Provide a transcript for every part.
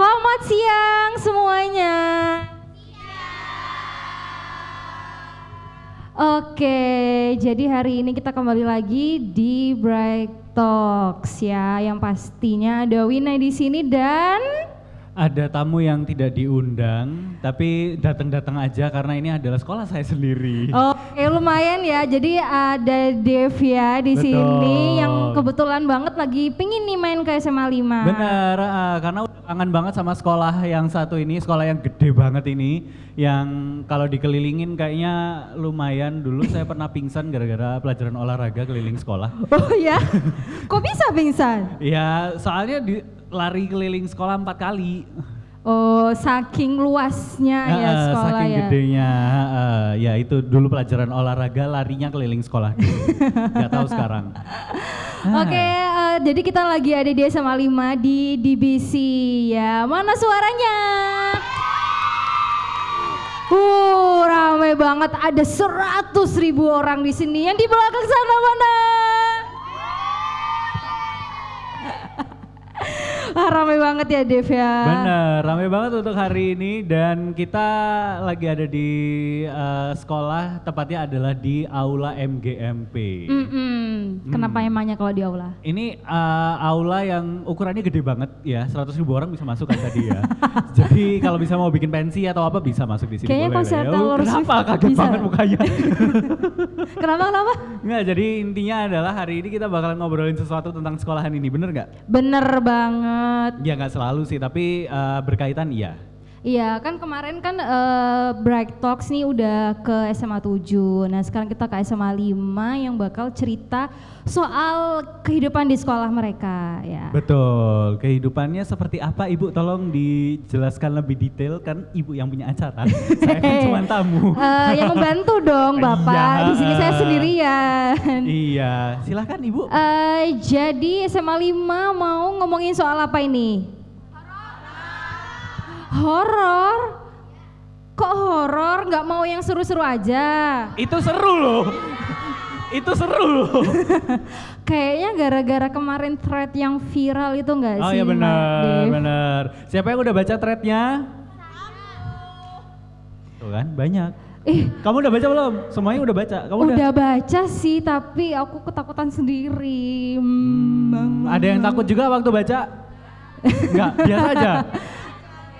Selamat siang semuanya. Oke, jadi hari ini kita kembali lagi di Bright Talks ya, yang pastinya ada Winai di sini dan Ada tamu yang tidak diundang, tapi datang-datang aja karena ini adalah sekolah saya sendiri. Oke lumayan ya, jadi ada Dev ya di Betul. sini yang kebetulan banget lagi pingin nih main ke SMA 5. Benar, ah, karena kangen banget sama sekolah yang satu ini, sekolah yang gede banget ini, yang kalau dikelilingin kayaknya lumayan. Dulu saya pernah pingsan gara-gara pelajaran olahraga keliling sekolah. Oh ya, kok bisa pingsan? Ya, soalnya di, lari keliling sekolah empat kali. Oh, saking luasnya ya Ah, sekolah saking ya. gedenya, ya itu dulu pelajaran olahraga larinya keliling sekolah. Gak tahu sekarang. Oke, eh, jadi kita lagi ada di SMA 5 di DBC ya. Mana suaranya? Uh, ramai banget. Ada 100 ribu orang di sini. Yang di belakang sana mana? Ah, ramai banget ya Dev ya. Bener, ramai banget untuk hari ini dan kita lagi ada di eh, sekolah, tepatnya adalah di Aula MGMP. Mm-mm. Kenapa emangnya kalau di aula? Ini eh, aula yang ukurannya gede banget ya, 100 ribu orang bisa masuk kan tadi ya. Jadi kalau bisa mau bikin pensi atau apa bisa masuk di sini. Kayaknya konser ya. Taylor Kenapa kaget bisa. banget mukanya? Kenapa kenapa? Nggak, jadi intinya adalah hari ini kita bakalan ngobrolin sesuatu tentang sekolahan ini, bener nggak? Bener banget. Ya nggak selalu sih, tapi eh, berkaitan iya. Iya kan kemarin kan eh, Bright Talks nih udah ke SMA 7 Nah sekarang kita ke SMA 5 yang bakal cerita soal kehidupan di sekolah mereka ya Betul, kehidupannya seperti apa Ibu? Tolong dijelaskan lebih detail kan Ibu yang punya acara. Saya kan cuma tamu. Eh, Yang membantu dong Bapak, Iya. di sini saya sendirian iya, silahkan Ibu. Eh, Jadi SMA 5 mau ngomongin soal apa ini? Horor? Kok horor? Nggak mau yang seru-seru aja? Itu seru loh. Itu seru loh. Kayaknya gara-gara kemarin thread yang viral itu enggak Oh sih? ya Mbak benar, benar. Siapa yang udah baca threadnya? Tuh kan, banyak. Ih, Kamu udah baca belum? Semuanya udah baca. Kamu udah? udah baca sih tapi aku ketakutan sendiri. Hmm, ada yang takut juga waktu baca? Enggak, biasa aja.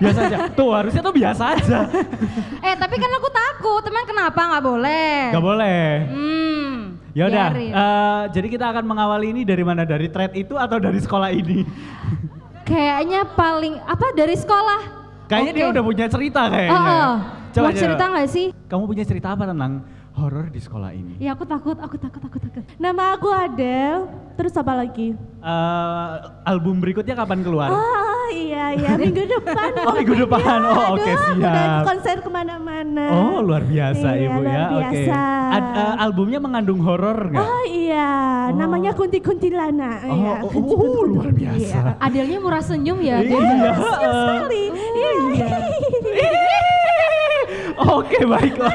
Biasa aja. Tuh harusnya tuh biasa aja. Eh tapi kan aku takut, emang kenapa nggak boleh? Gak boleh. Hmm, Ya udah, eh, jadi kita akan mengawali ini dari mana? Dari thread itu atau dari sekolah ini? Kayaknya paling apa dari sekolah? Kayaknya dia Oke. udah punya cerita kayaknya. Oh, oh. Coba, Mau cerita nggak sih? Kamu punya cerita apa tentang horor di sekolah ini? Ya aku takut, aku takut, aku takut. Nama aku Adele, terus apa lagi? Eh, album berikutnya kapan keluar? Oh iya iya minggu depan. Oh, minggu depan. Oh, oke, aduh, Udah siap. konser ke mana-mana. Oh luar biasa Iya, ibu luar ya. Oke. biasa. Ad- eh, albumnya mengandung horor nggak? Oh iya, Oh. namanya Kunti Kuntilana. Oh, iya, oh, Kunti oh, Kunti- luar biasa. Iya. Adelnya murah senyum ya. Iya. Sekali. Iya. Oke baiklah.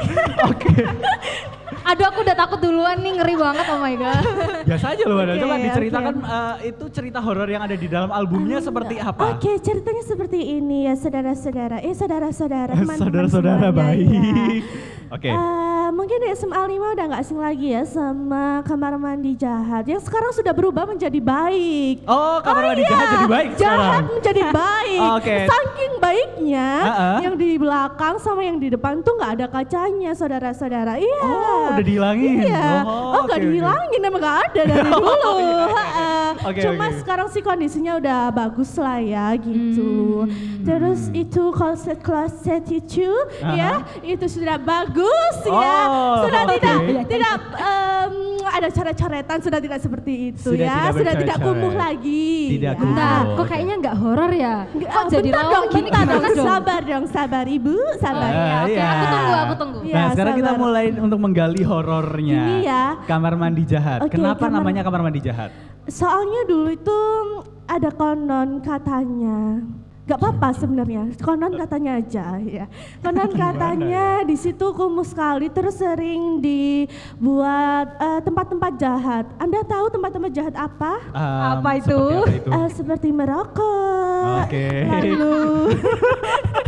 Oke. Aduh aku udah takut duluan nih, ngeri banget oh my god. Biasa aja loh. Ada. Coba oke. diceritakan eh, itu cerita horor yang ada di dalam albumnya seperti apa? Oke, ceritanya seperti ini ya saudara-saudara. Eh saudara-saudara, teman-teman Saudara-saudara semuanya, baik. ya. Oke. Eh, mungkin di SMA 5 udah nggak asing lagi ya sama kamar mandi jahat yang sekarang sudah berubah menjadi baik. Oh, kamar mandi iya, jahat jadi baik Jahat sekarang. menjadi baik. Oke. Saking baiknya Ha-ha. yang di belakang sama yang di depan tuh nggak ada kacanya saudara-saudara. Iya. Oh, udah dihilangin. Iya. Oh, Oh, oke, oke. dihilangin emang nggak ada dari Oh, dulu. iya, iya. Ha-ha. Oke, Cuma oke. sekarang sih kondisinya udah bagus lah ya gitu. Terus itu kloset kloset itu ya itu sudah bagus ya. Oh, Sudah oke. tidak tidak em, ada coret-coretan sudah tidak seperti itu Sudah ya. tidak sudah tidak kumuh lagi. Tidak ya. kumuh. Bentar, Oh, kok kayaknya nggak horor ya? Kok jadi bentar dong, gini bentar dong, sabar dong, sabar ibu, sabar. Ah, Ya, oke, iya. aku tunggu, aku tunggu. Iya, Nah sekarang kita sabar. mulai untuk menggali horornya. Gini ya. Kamar mandi jahat. Oke, Kenapa kamar- namanya kamar mandi jahat? Soalnya dulu itu ada konon katanya. Gak apa-apa sebenarnya, konon katanya aja ya. Konon katanya di situ kumuh sekali, terus sering dibuat eh, tempat-tempat jahat. Anda tahu tempat-tempat jahat apa? Um, Apa itu? seperti apa itu? Eh, seperti merokok, Oke. lalu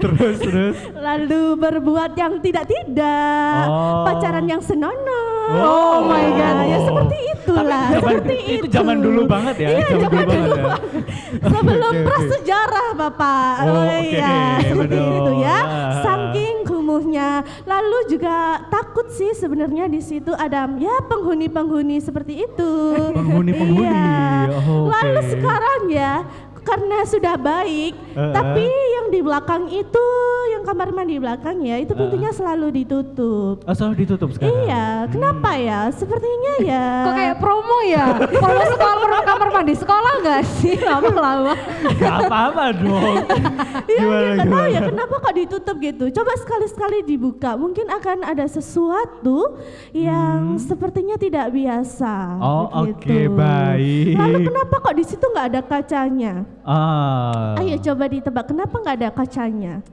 terus terus. lalu berbuat yang tidak-tidak, Oh. pacaran yang senonoh. Oh my God. Ya seperti itulah, Tapi zaman- seperti itu itu. zaman dulu banget ya, Iya, zaman zaman, dulu banget dulu ya. banget. Sebelum oke. prasejarah, Bapak. Oh, oke, iya, seperti betul. itu ya. Ah. Saking kumuhnya. Lalu juga takut sih sebenarnya di situ ada ya penghuni-penghuni seperti itu. Penghuni-penghuni. Iya. Oh, oke. Lalu sekarang ya karena sudah baik, Eh, tapi yang di belakang itu, yang kamar mandi belakang ya, itu pintunya selalu ditutup. Oh, selalu ditutup sekarang. Iya, kenapa ya? Sepertinya ya. Kok kayak promo ya? Promo sekolah kamar mandi sekolah nggak sih lama-lama? Gak apa-apa dong. Iya, Gimana, iya, nggak tahu ya kenapa kok ditutup gitu. Coba sekali-sekali dibuka, mungkin akan ada sesuatu yang sepertinya tidak biasa. Hmm. Oh, oke, baik. Lalu kenapa kok di situ nggak ada kacanya? Ah. Ayo coba ditebak, kenapa nggak ada kacanya?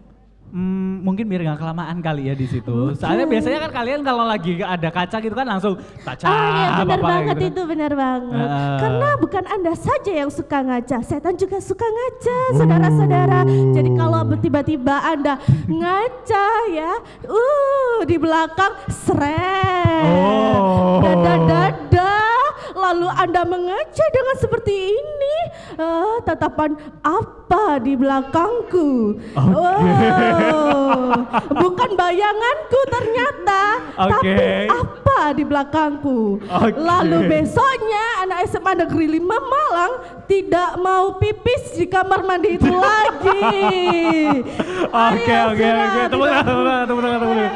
Hmm, mungkin biar nggak kelamaan kali ya di situ. Soalnya biasanya kan kalian kalau lagi ada kaca gitu kan langsung kaca. Ah ya benar apa-apa banget gitu. itu benar banget. Ah. Karena bukan anda saja yang suka ngaca, setan juga suka ngaca, saudara-saudara. Jadi kalau tiba-tiba anda ngaca ya, uh di belakang seret, Oh. dada dada, lalu anda mengaca dengan seperti ini, Ah, tatapan apa di belakangku? Oh, bukan bayanganku ternyata, tapi Oke. apa di belakangku. Oke. Lalu besoknya anak SMA Negeri 5 Malang tidak mau pipis di kamar mandi itu lagi. Oke oke oke. Tepuk tangan, tepuk tangan, tepuk tangan.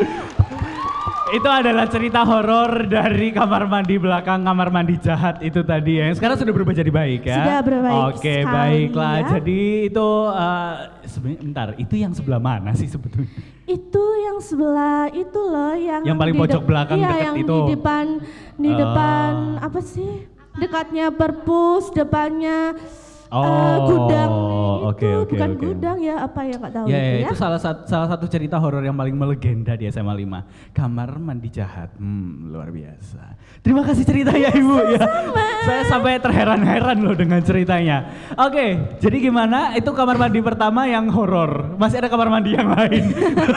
Itu adalah cerita horor dari kamar mandi belakang kamar mandi jahat itu tadi ya. Yang sekarang sudah berubah jadi baik ya. Sudah berbaik Oke, sekali, baiklah. ya. Jadi itu eh, sebenarnya bentar, itu yang sebelah mana sih sebetulnya? Itu yang sebelah itu loh yang Yang paling pojok belakang iya, deket yang itu. di depan di Oh. depan apa sih? Dekatnya perpus, depannya eh, Oh, gudang oke, itu oke, bukan oke. gudang ya apa ya nggak tahu Ya, itu ya, ya. itu salah satu salah satu cerita horor yang paling melegenda di SMA 5. Kamar mandi jahat. Hmm, luar biasa. Terima kasih ceritanya Ibu ya. Saya sampai terheran-heran loh dengan ceritanya. Oke, jadi gimana? Itu kamar mandi pertama yang horor. Masih ada kamar mandi yang lain.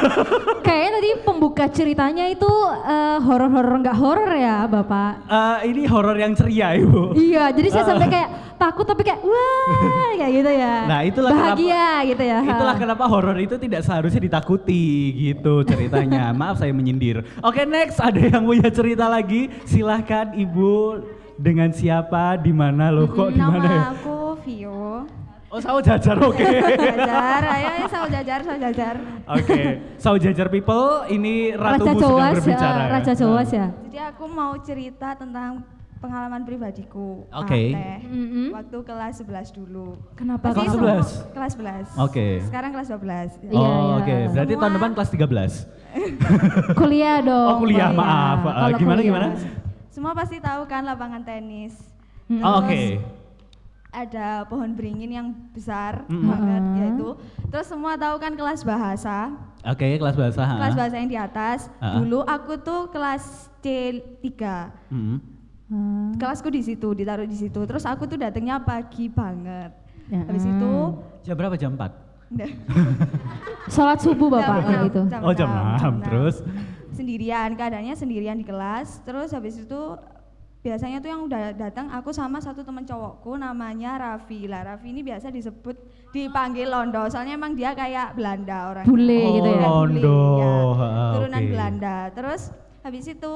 Kayaknya tadi pembuka ceritanya itu eh, horor-horor nggak horor ya Bapak? Eh, ini horor yang ceria, Ibu. Iya, jadi saya sampai kayak takut tapi kayak wah kayak gitu ya. Nah, itulah bahagia gitu ya. Itulah kenapa horor itu tidak seharusnya ditakuti gitu ceritanya. Maaf saya menyindir. Oke, next ada yang punya cerita lagi. Silahkan Ibu dengan siapa, di mana loh kok di mana ya? Nama aku Vio. Oh, sawo jajar, oke. Jajar, ayo ayo sawo jajar, sawo jajar. Oke, sawo jajar people, ini Raja Ratumu sedang ya, berbicara ya. Raja Jawas ya. Jadi aku mau cerita tentang pengalaman pribadiku. Oke. Teh. Mm-mm. Waktu kelas 11 dulu. Kenapa? Kelas semua- 11? Kelas 11. Oke. Sekarang kelas 12. Oh, Iya, iya. oke. Berarti tahun Semua- depan kelas 13. Kuliah dong. Oh, kuliah, maaf. Eh, Kalau gimana, kuliah. gimana? Semua pasti tahu kan lapangan tenis. Mm-mm. Oh, oke. Ada pohon beringin yang besar Mm-mm. banget yaitu. Terus semua tahu kan kelas bahasa. Oke, kelas bahasa. ha? Kelas bahasa yang di atas. Ah. Dulu aku tuh kelas C3. Mm-mm. Hmm. kelasku di situ ditaruh di situ terus aku tuh datangnya pagi banget Ya. habis itu Jam berapa? Jam 4? Sholat subuh bapak jam kayak enam, gitu. Oh, jam enam, 6. Terus? sendirian keadaannya sendirian di kelas terus habis itu biasanya tuh yang udah datang aku sama satu teman cowokku namanya Raffi lah Raffi ini biasa disebut dipanggil Londo soalnya emang dia kayak Belanda orang Bule gitu ya. Oh, Londo. Ha, turunan oke. Belanda terus habis itu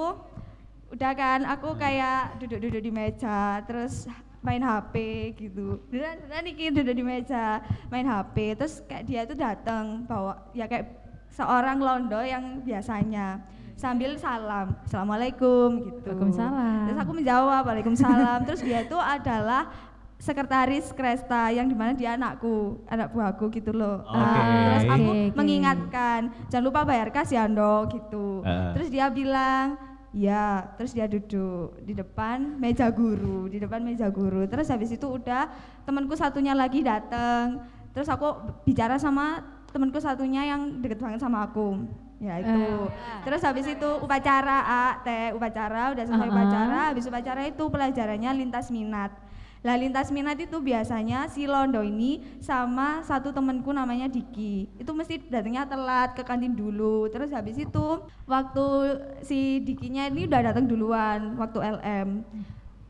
udah kan Hmm. aku kayak duduk-duduk di meja terus main HP gitu beneran beneran iki duduk di meja main HP terus kayak dia tuh datang bawa ya kayak seorang londo yang biasanya sambil salam assalamualaikum gitu Waalaikumsalam. terus aku menjawab waalaikumsalam terus dia tuh adalah sekretaris Kresta yang di mana dia anakku anak buahku gitu loh Oke. terus aku oke. mengingatkan jangan lupa bayar kas ya Ando gitu Heeh. terus dia bilang ya terus dia duduk di depan meja guru di depan meja guru. Terus habis itu udah temanku satunya lagi datang terus aku bicara sama temanku satunya yang deket banget sama aku. Ya itu. Terus habis itu upacara A teh upacara udah selesai Uh-uh. upacara. Habis upacara itu pelajarannya lintas minat Lah lintas minat itu biasanya si Londo ini sama satu temenku namanya Diki. Itu mesti datangnya telat ke kantin dulu. Terus habis itu waktu si Dikinya ini udah datang duluan waktu LM.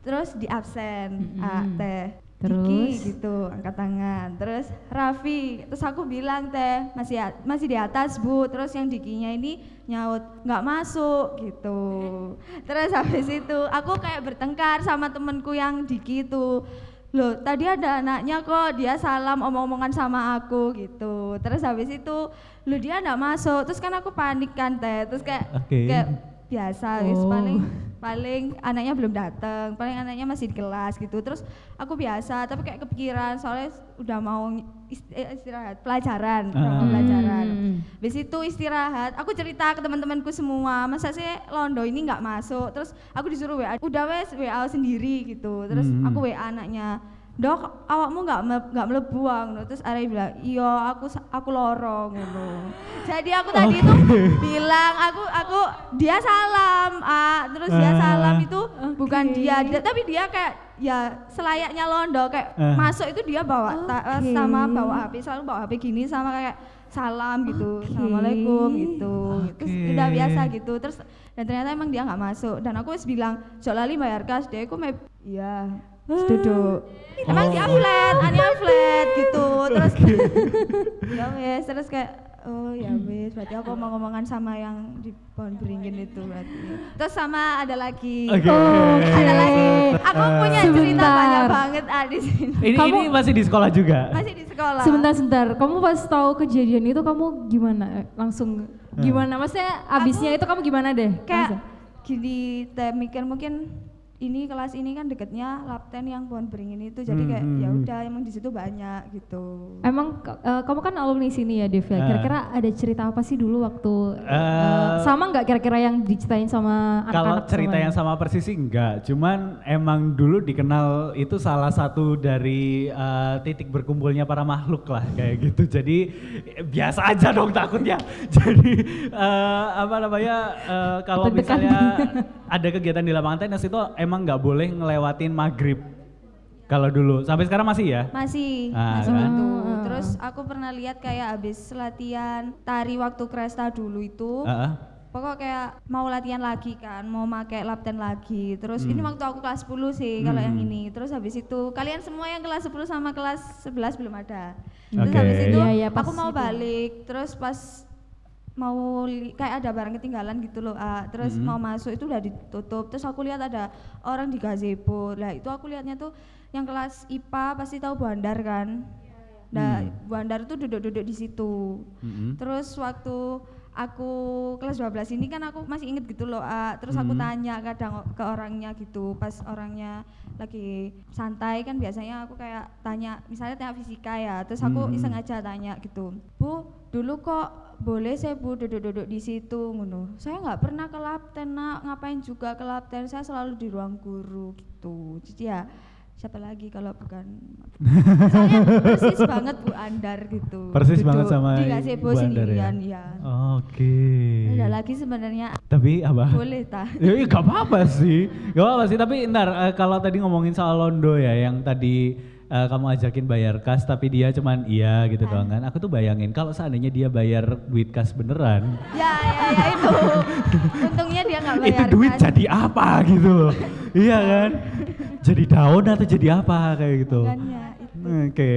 Terus di absen, ah, teh. Terus? Diki gitu, angkat tangan. Terus Raffi, terus aku bilang teh masih masih di atas bu. Terus yang Dikinya ini nyaut nggak masuk gitu. Terus habis itu aku kayak bertengkar sama temenku yang Diki itu. Loh, tadi ada anaknya kok, dia salam omong-omongan sama aku gitu. Terus habis itu, lu dia nggak masuk. Terus kan aku panik kan teh. Terus kayak Oke. kayak biasa, Oh. paling paling anaknya belum datang, paling anaknya masih di kelas gitu. Terus aku biasa, tapi kayak kepikiran soalnya udah mau eh, istirahat pelajaran, Ah. pelajaran. Hmm. Habis itu istirahat, aku cerita ke teman-temanku semua, masa sih Londo ini nggak masuk. Terus aku disuruh WA, udah wes WA sendiri gitu. Terus Hmm. aku WA anaknya, dok awakmu nggak me- nggak melebuang terus Arya bilang iya aku aku lorong ngono jadi aku tadi itu bilang aku aku dia salam ah terus dia Ah. salam itu bukan Oke. dia, dia tapi dia kayak ya selayaknya londo kayak Ah. masuk itu dia bawa ta- Oke. sama bawa HP selalu bawa HP gini sama kayak salam gitu Oke. assalamualkum gitu terus Oke. udah biasa gitu terus dan ternyata emang dia nggak masuk dan aku wis bilang jok lali bayar kas dia aku iya terus duduk emang dia flat hanya flat gitu terus ya wes terus kayak oh ya wes berarti aku ngomong-ngomongan sama yang di pohon beringin itu berarti terus sama ada lagi Oke. ada lagi aku punya cerita Sebentar. banyak banget ah di sini Ini Kamu- ini masih di sekolah juga. masih di sekolah Sebentar sebentar, kamu pas tahu kejadian itu kamu gimana? Eh, Langsung gimana? Maksudnya abisnya itu kamu gimana deh? kayak Langsung. gini teh mikir mungkin ini kelas ini kan deketnya lapten yang pohon beringin itu jadi kayak Hmm, ya hmm. udah emang di situ banyak gitu Emang eh, kamu kan alumni sini ya Dev ya. Ah. Kira-kira ada cerita apa sih dulu waktu eh, Eh, sama nggak kira-kira yang diceritain sama Kalau anak-anak cerita semuanya? yang sama persis sih enggak, cuman emang dulu dikenal itu salah satu dari eh, titik berkumpulnya para makhluk lah kayak gitu. Jadi biasa aja dong takutnya. Jadi eh, apa namanya eh, kalau misalnya ada kegiatan di lapangan tenis itu emang nggak boleh ngelewatin maghrib. Kalau dulu, sampai sekarang masih ya? masih Ah, masih kan? gitu Ah. terus aku pernah lihat kayak habis latihan tari waktu Kresta dulu itu Heeh. pokok kayak mau latihan lagi kan mau pakai lapten lagi terus ini Hmm. waktu aku kelas 10 sih kalau yang Hmm. ini terus habis itu kalian semua yang kelas 10 sama kelas 11 belum ada terus Oke. habis itu iya, pas aku mau itu. balik terus pas mau li- kayak ada barang ketinggalan gitu loh ah. terus Hmm. mau masuk itu udah ditutup terus aku lihat ada orang di gazebo lah itu aku lihatnya tuh yang kelas IPA pasti tahu Bandar kan nah Hmm. Bandar tuh duduk-duduk di situ Mm-mm. Terus waktu aku kelas 12 ini kan aku masih inget gitu loh, ah. terus aku Hmm. tanya kadang ke orangnya gitu, pas orangnya lagi santai kan biasanya aku kayak tanya, misalnya tanya fisika ya, terus aku Hmm. iseng aja tanya gitu, Bu, dulu kok boleh saya bu duduk-duduk di situ, ngono. Saya nggak pernah ke lapten nak, ngapain juga ke lapten, saya selalu di ruang guru gitu. Jadi ya siapa lagi kalau bukan soalnya persis banget Bu Andar gitu Persis banget Duduk sama di gazebo Bu Andar ya? sendirian ya, Oke. ada lagi sebenarnya Tapi apa? boleh ta Ya, gak apa-apa sih, gak apa-apa sih. Tapi ntar eh, kalau tadi ngomongin soal Londo ya, yang tadi eh, kamu ajakin bayar kas, tapi dia cuman iya gitu doang kan. Aku tuh bayangin kalau seandainya dia bayar duit kas beneran, ya ya ya itu untungnya dia nggak bayar itu duit kas. jadi apa gitu loh. iya kan? Jadi daun atau jadi apa kayak gitu. Makanya Oke.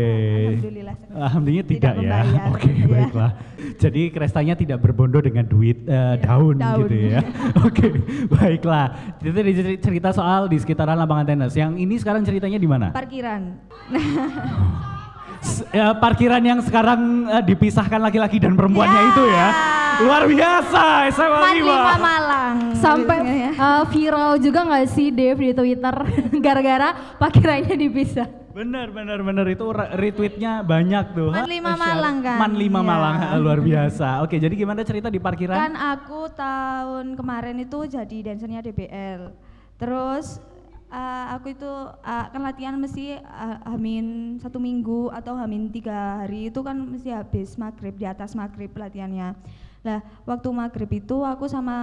Alhamdulillah senang. Alhamdulillah tidak, Tidak ya. Oke, ya. baiklah. Jadi krestanya tidak berbondo dengan duit eh, daun, daun. gitu ya. Oke, baiklah. Itu cerita soal di sekitaran lapangan tenis. Yang ini sekarang ceritanya di mana? parkiran S- ya, parkiran yang sekarang eh, dipisahkan laki-laki dan perempuannya Ya. itu ya. Luar biasa, SMA Man lima 5. Malang Sampai eh, viral juga nggak sih Dev di Twitter gara-gara parkirannya dipisah. Bener, bener, bener. Itu re- retweetnya banyak tuh. Man Hah? lima Masya Malang kan? Man 5 Iya. Malang, luar biasa. Oke, jadi gimana cerita di parkiran? kan aku tahun kemarin itu jadi dancernya DBL terus eh, aku itu eh, kan latihan mesti eh, hamin satu minggu atau hamin tiga hari itu kan mesti habis maghrib di atas maghrib latihannya lah waktu maghrib itu aku sama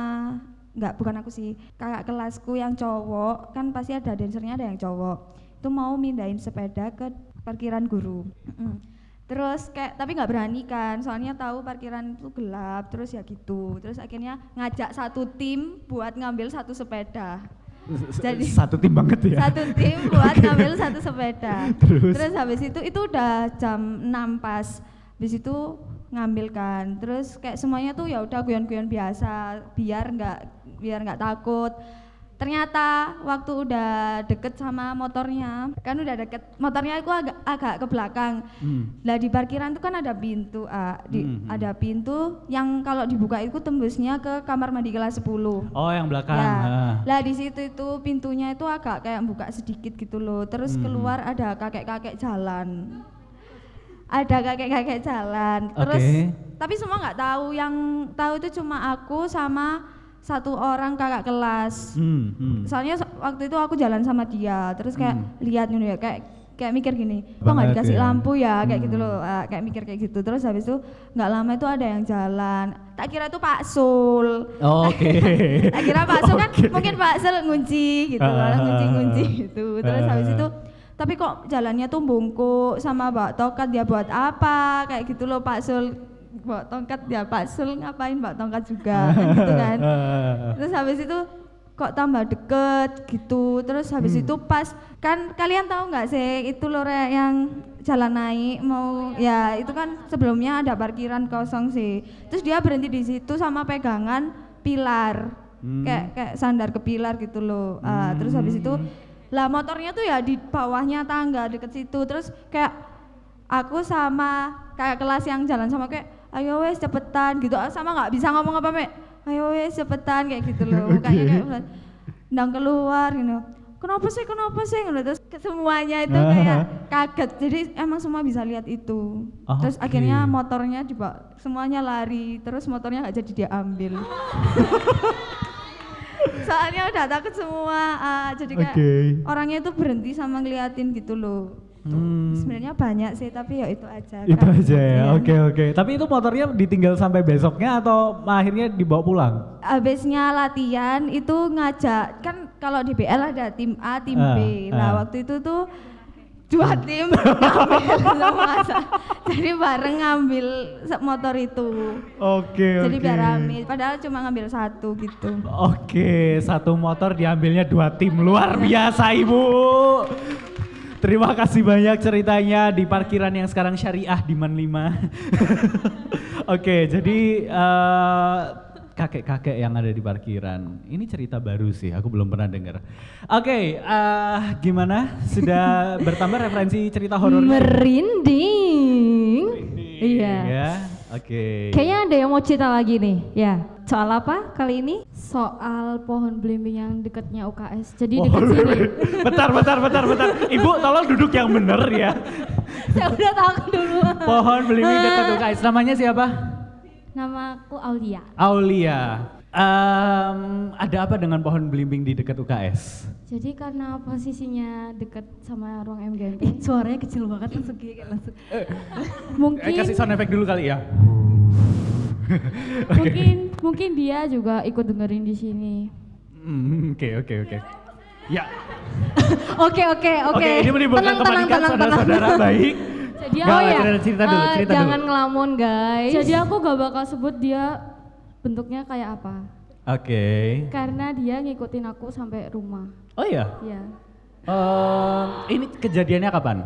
nggak bukan aku sih kakak kelasku yang cowok kan pasti ada dancernya ada yang cowok itu mau mindahin sepeda ke parkiran guru. Terus kayak tapi nggak berani kan, soalnya tahu parkiran itu gelap, terus ya gitu. Terus akhirnya ngajak satu tim buat ngambil satu sepeda. Jadi- satu tim banget ya. Satu tim buat ngambil satu sepeda. Terus? habis itu itu udah jam 6 pas. Habis itu ngambil kan. Terus kayak semuanya tuh ya udah guyon-guyon biasa biar nggak biar nggak takut. Ternyata waktu udah deket sama motornya, kan udah deket, motornya itu agak agak ke belakang. Hmm. Lah di parkiran itu kan ada pintu, ah. di, Hmm, hmm. ada pintu yang kalau dibuka itu tembusnya ke kamar mandi kelas 10. Oh yang belakang. Ya. ah. Lah di situ itu pintunya itu agak kayak buka sedikit gitu loh. Terus Hmm. keluar ada kakek-kakek jalan. Ada kakek-kakek jalan. Terus Oke. tapi semua nggak tahu. Yang tahu itu cuma aku sama satu orang kakak kelas. Hmm, hmm. Soalnya so- waktu itu aku jalan sama dia. Terus kayak lihat nih ya kayak kayak mikir gini, kok nggak dikasih ya. lampu ya kayak gitu Hmm. loh. Ah, kayak mikir kayak gitu. Terus habis itu nggak lama itu ada yang jalan. Tak kira itu Pak Sul. Oh, Oke. Tak kira Pak Sul kan mungkin Pak Sul ngunci gitu, Ah, ngunci-ngunci gitu. Terus habis ah. itu tapi kok jalannya tuh bungkuk sama Mbak Tokat dia buat apa kayak gitu loh Pak Sul bawa tongkat ya Pak Sul ngapain Mbak Tongkat juga kan gitu kan. Terus habis itu kok tambah deket gitu. Terus habis Hmm. itu pas kan kalian tahu nggak sih itu loh Rek, yang jalan naik mau ya itu kan sebelumnya ada parkiran kosong sih. Terus dia berhenti di situ sama pegangan pilar. Hmm. kayak kayak sandar ke pilar gitu loh. Ah, terus habis itu lah motornya tuh ya di bawahnya tangga deket situ. Terus kayak aku sama kayak kelas yang jalan sama kayak ayo wes cepetan gitu. Sama nggak bisa ngomong apa mek? Ayo wes cepetan kayak gitu loh. Mukanya kayak ndang keluar gitu. Kenapa sih kenapa sih gitu. terus semuanya itu kayak kaget. Jadi emang semua bisa lihat itu. Terus Oke. akhirnya motornya dibawa semuanya lari. Terus motornya nggak jadi diambil. Soalnya udah takut semua. Ah, jadi kayak Oke. orangnya itu berhenti sama ngeliatin gitu loh Tuh, Hmm. sebenarnya banyak sih tapi ya itu aja Itu Kak. aja ya. Iya. Oke oke. Tapi itu motornya ditinggal sampai besoknya atau akhirnya dibawa pulang? habisnya latihan itu ngajak kan kalau di BL ada tim A tim Ah, B ah. nah waktu itu tuh dua tim ngambil jadi bareng ngambil motor itu Oke jadi biar rame padahal cuma ngambil satu gitu Oke, satu motor diambilnya dua tim luar biasa ibu. Terima kasih banyak ceritanya di parkiran yang sekarang syariah di Man 5. Oke, jadi eh, kakek-kakek yang ada di parkiran. Ini cerita baru sih, aku belum pernah dengar. Oke, eh, gimana? Sudah bertambah referensi cerita horor? Merinding. Iya. Ya, oke. Kayaknya ada yang mau cerita lagi nih. Ya. Soal apa kali ini? soal pohon belimbing yang dekatnya UKS. Jadi Oh, dekat sini. bentar, bentar, bentar, bentar. Ibu tolong duduk yang bener ya. Saya udah tahu dulu. Pohon belimbing dekat UKS. Namanya siapa? Namaku Aulia. Aulia. Em, ada apa dengan pohon belimbing di dekat UKS? Jadi karena posisinya dekat sama ruang MGMP, Ih, suaranya kecil banget langsung kayak langsung. mungkin Eh, kasih sound effect dulu kali ya. mungkin mungkin dia juga ikut dengerin di sini. Hmm, Oke, oke, oke. Ya, Oke oke oke. Ini menimbulkan Tenang, tenang, kepanikan tenang, tenang. saudara-saudara baik. Jadi Oh ya, cerita, cerita dulu, eh, cerita jangan dulu. ngelamun guys. Jadi aku gak bakal sebut dia bentuknya kayak apa. Oke. Karena dia ngikutin aku sampai rumah. Oh ya. Ya. Em, ini kejadiannya kapan?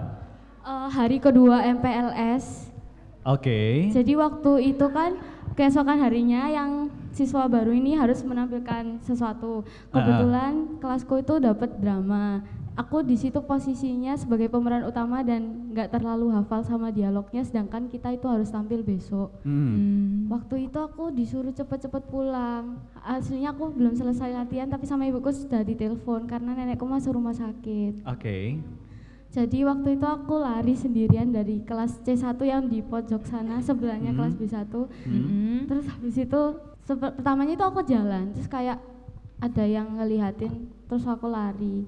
Eh, hari kedua MPLS. Oke. Jadi waktu itu kan keesokan harinya yang siswa baru ini harus menampilkan sesuatu. Kebetulan kelasku itu dapat drama. Aku di situ posisinya sebagai pemeran utama dan nggak terlalu hafal sama dialognya, sedangkan kita itu harus tampil besok. Hmm. Waktu itu aku disuruh cepet-cepet pulang. Aslinya aku belum selesai latihan, tapi sama ibuku sudah ditelepon karena nenekku masuk rumah sakit. Oke. Jadi waktu itu aku lari sendirian dari kelas C1 yang di pojok sana sebelahnya Hmm. kelas B1. Mm-mm. Terus habis itu pertamanya itu aku jalan, terus kayak ada yang ngelihatin, terus aku lari.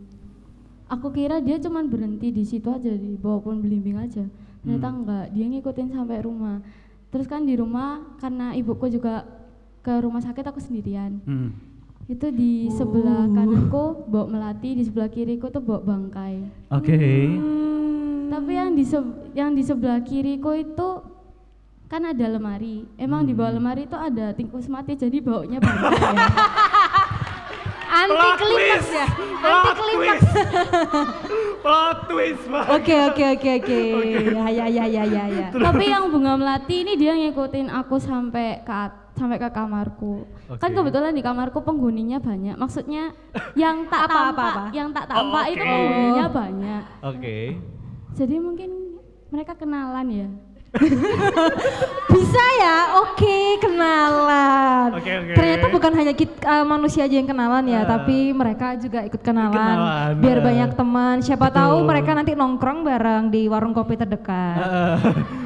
Aku kira dia cuman berhenti di situ aja di bawah pohon belimbing aja. Ternyata enggak, dia ngikutin sampai rumah. Terus kan di rumah karena ibuku juga ke rumah sakit aku sendirian. Hmm. Itu di sebelah kananku Bok Melati, di sebelah kiriku tuh Bok Bangkai. Oke. Tapi yang di yang di sebelah kiriku itu kan ada lemari. Emang di bawah lemari itu ada tikus mati jadi baunya banyak ya. Anti klimaks ya. Anti klimaks. Plot twist. Oke oke oke oke. Ya ya ya ya ya ya. Tapi yang bunga melati ini dia ngikutin aku sampai ke at- sampai ke kamarku. Kan Oke. kebetulan di kamarku penghuninya banyak. Maksudnya yang tak Apa, tampak, apa, apa? yang tak tampak itu oke. penghuninya banyak. Oke. Jadi mungkin mereka kenalan ya. Bisa ya? Oke, kenalan. Oke, oke. Ternyata bukan hanya kit- uh, manusia aja yang kenalan ya, Ah. tapi mereka juga ikut kenalan. kenalan, Biar ah. banyak teman. Siapa Betul. tahu mereka nanti nongkrong bareng di warung kopi terdekat. Eh,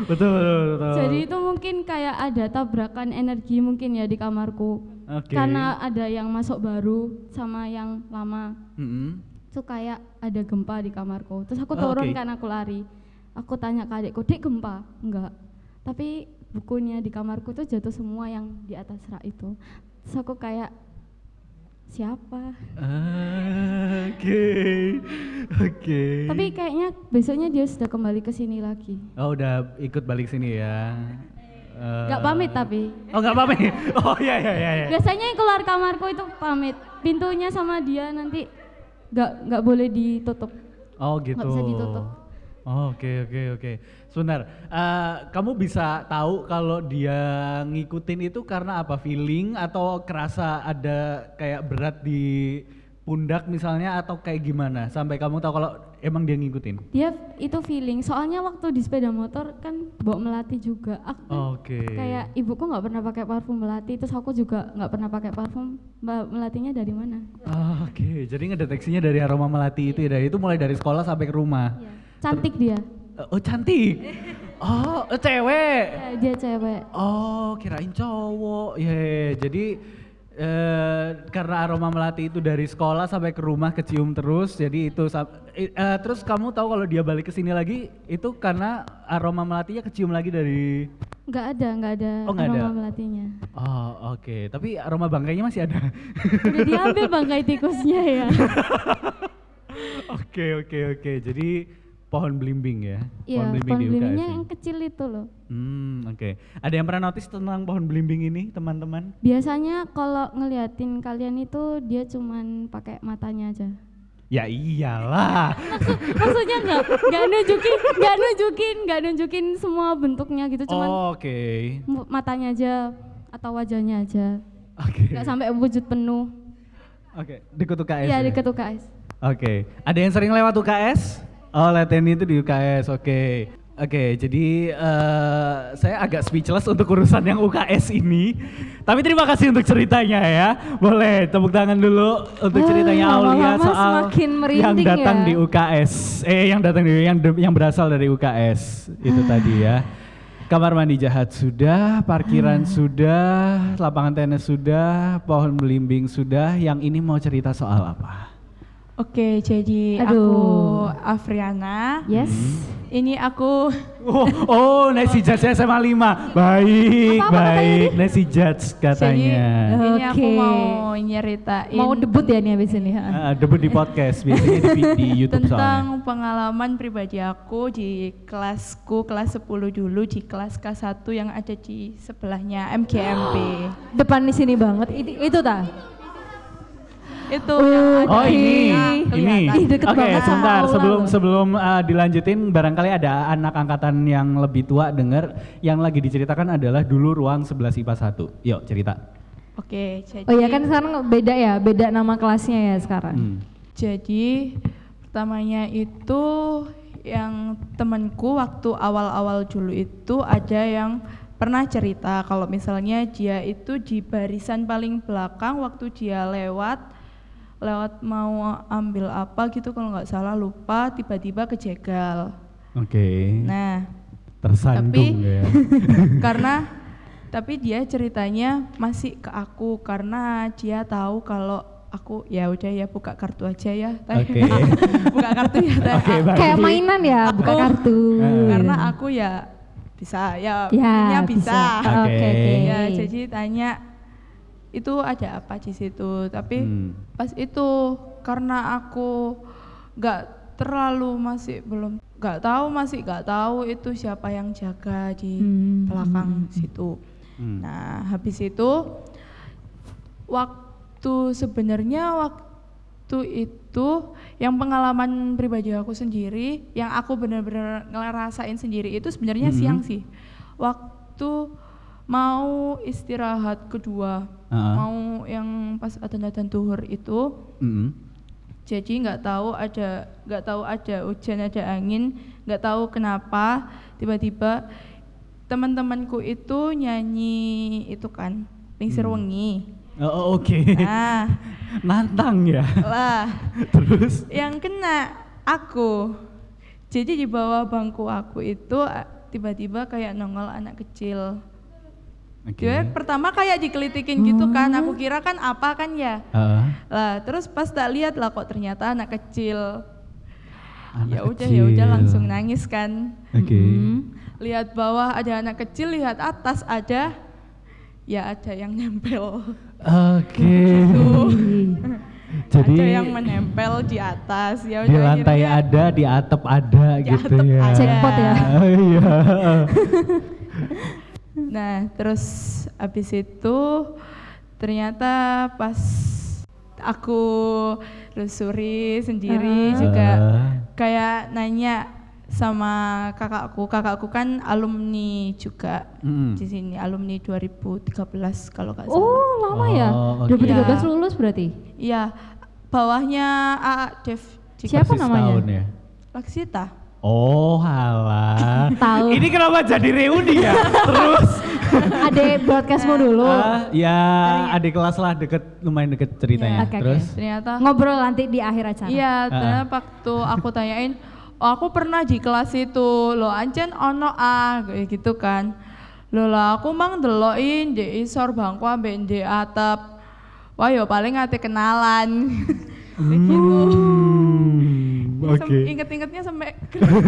betul, betul, betul. Jadi itu mungkin kayak ada tabrakan energi mungkin ya di kamarku. Oke. Karena ada yang masuk baru sama yang lama. Mm-mm. Itu kayak ada gempa di kamarku. Terus aku Oh, turun oke. kan aku lari. Aku tanya ke adikku, "Dik, gempa?" Enggak. Tapi bukunya di kamarku tuh jatuh semua yang di atas rak itu. Terus aku kayak siapa? Ah, Oke, oke. Tapi kayaknya besoknya dia sudah kembali ke sini lagi. Oh udah ikut balik sini ya? Eh, Nggak pamit tapi. Oh nggak pamit? Oh iya iya iya. iya. Biasanya yang keluar kamarku itu pamit. Pintunya sama dia nanti nggak nggak boleh ditutup. Oh gitu. Nggak bisa ditutup. Oh, Oke oke oke. Sebentar, eh, kamu bisa tahu kalau dia ngikutin itu karena apa? Feeling atau kerasa ada kayak berat di pundak misalnya atau kayak gimana? Sampai kamu tahu kalau emang dia ngikutin? Dia itu feeling. Soalnya waktu di sepeda motor kan bawa melati juga. Aku kan Oke. kayak ibuku nggak pernah pakai parfum melati, terus aku juga nggak pernah pakai parfum. Mbak melatinya dari mana? Oke, jadi ngedeteksinya dari aroma melati itu ya. Itu mulai dari sekolah sampai ke rumah. Cantik dia. Eh, Oh cantik. Oh eh, cewek. Ya, dia cewek. Oh kirain cowok. Ya, ya, ya. jadi eh, karena aroma melati itu dari sekolah sampai ke rumah kecium terus. Jadi itu eh, terus kamu tahu kalau dia balik ke sini lagi itu karena aroma melatinya kecium lagi dari. Nggak ada, nggak ada Oh, nggak ada. aroma melatinya. Oh oke. Tapi aroma bangkainya masih ada. Udah diambil bangkai tikusnya ya. Oke oke oke. Jadi pohon belimbing ya. Iya, pohon UKS belimbingnya ini. yang kecil itu loh. Hmm oke. Ada yang pernah notice tentang pohon belimbing ini teman-teman? Biasanya kalau ngeliatin kalian itu dia cuman pakai matanya aja. Ya iyalah. Maksudnya nggak nggak nunjukin nggak nunjukin nggak nunjukin semua bentuknya gitu cuman Oh, Oke. mu- matanya aja atau wajahnya aja Oke. nggak sampai wujud penuh. Oke, di UKS. Iya ya? di ketua KS. Oke. Ada yang sering lewat UKS? Oh, latihan itu di UKS. Oke. Oke, jadi eh, saya agak speechless untuk urusan yang UKS ini. Tapi terima kasih untuk ceritanya ya. Boleh tepuk tangan dulu untuk Ah, ceritanya Aulia lama-lama soal yang merinding datang ya. di UKS. Eh, yang datang di yang yang berasal dari UKS itu tadi ya. Kamar mandi jahat sudah, parkiran sudah, lapangan tenis sudah, pohon belimbing sudah. Yang ini mau cerita soal apa? Oke, jadi Aduh. aku Afriana. Yes. Ini aku Oh, oh Nancy Judge SMA 5. Baik, Apa-apa baik. Nancy Judge jadi katanya. ini aku mau nyeritain Mau debut ya nih habis ini. ha? Ah, debut di podcast biasanya di, di YouTube tentang soalnya. pengalaman pribadi aku di kelasku kelas 10 dulu di kelas K1 yang ada di sebelahnya MGMP. Depan di sini banget. Itu, itu tak? Itu yang ada Oh ini, ini. Ih, deket Oke, banget sama sebentar sebelum sebelum ah, dilanjutin barangkali ada anak angkatan yang lebih tua denger yang lagi diceritakan adalah dulu ruang 11 IPA 1. Yuk cerita. Oke, jadi Oh iya kan sekarang beda ya, beda nama kelasnya ya sekarang. Hmm. Jadi pertamanya itu yang temanku waktu awal-awal dulu itu ada yang pernah cerita kalau misalnya dia itu di barisan paling belakang waktu dia lewat lewat mau ambil apa gitu kalau nggak salah lupa tiba-tiba kejegal. Oke. Nah, Tersandung tapi- ya. karena tapi dia ceritanya masih ke aku karena dia tahu kalau aku ya udah ya buka kartu aja ya. Oke. buka kartu ya baik. Kayak mainan ya, buka Aku- kartu. Eh. karena aku ya bisa ya, Ya, bisa. bisa, Oke. Oke, oke. ya jadi tanya itu ada apa di situ tapi Hmm. pas itu karena aku nggak terlalu masih belum nggak tahu masih nggak tahu itu siapa yang jaga di Hmm. belakang situ Hmm. nah habis itu waktu sebenarnya waktu itu yang pengalaman pribadi aku sendiri yang aku benar-benar ngerasain sendiri itu sebenarnya Mhm. siang sih waktu mau istirahat kedua Ah. mau yang pas adzan tuhur itu Mm-mm. jadi nggak tahu ada nggak tahu ada hujan ada angin nggak tahu kenapa tiba-tiba teman-temanku itu nyanyi itu kan lingsir Hmm. wengi Oh, oh, oke. nah Nantang ya. lah Terus yang kena aku jadi di bawah bangku aku itu tiba-tiba kayak nongol anak kecil Oke. dia pertama kayak dikelitikin gitu kan aku kira kan apa kan ya Ah, lah terus pas tak lihat lah kok ternyata anak kecil ya udah ya udah langsung nangis kan Oke. lihat bawah ada anak kecil lihat atas ada ya ada yang nempel Oke. Jadi ada yang menempel di atas ya di udah lantai akhirnya ada, di atap ada Di gitu atap ya. ada. Jackpot ya. Oh, iya. nah terus habis itu ternyata pas aku lusuri sendiri Ah. juga Ah. kayak nanya sama kakakku kakakku kan alumni juga Mm-mm. di sini alumni 2013 kalau nggak salah Oh, lama ya? Oh, oke. 2013 Iya. lulus berarti? iya bawahnya AA Dev di Siapa Persis namanya? tahun ya? Laksita Oh, halah. Tahu. Ini kenapa jadi reuni ya? Terus Adek broadcastmu dulu. Ah, ya adik kelas lah deket lumayan deket ceritanya. Iya. Oke, oke. Terus ternyata Ngobrol nanti di akhir acara. Iya, Ah. ternyata waktu aku tanyain, oh aku pernah di kelas itu, lo ancen ono ah, kayak gitu kan. Lo lah aku mang delokin di isor bangku ambek di atap. Wah yo paling ate kenalan. Kayak gitu. Hmm, Sem- Oke. Inget-ingetnya sampai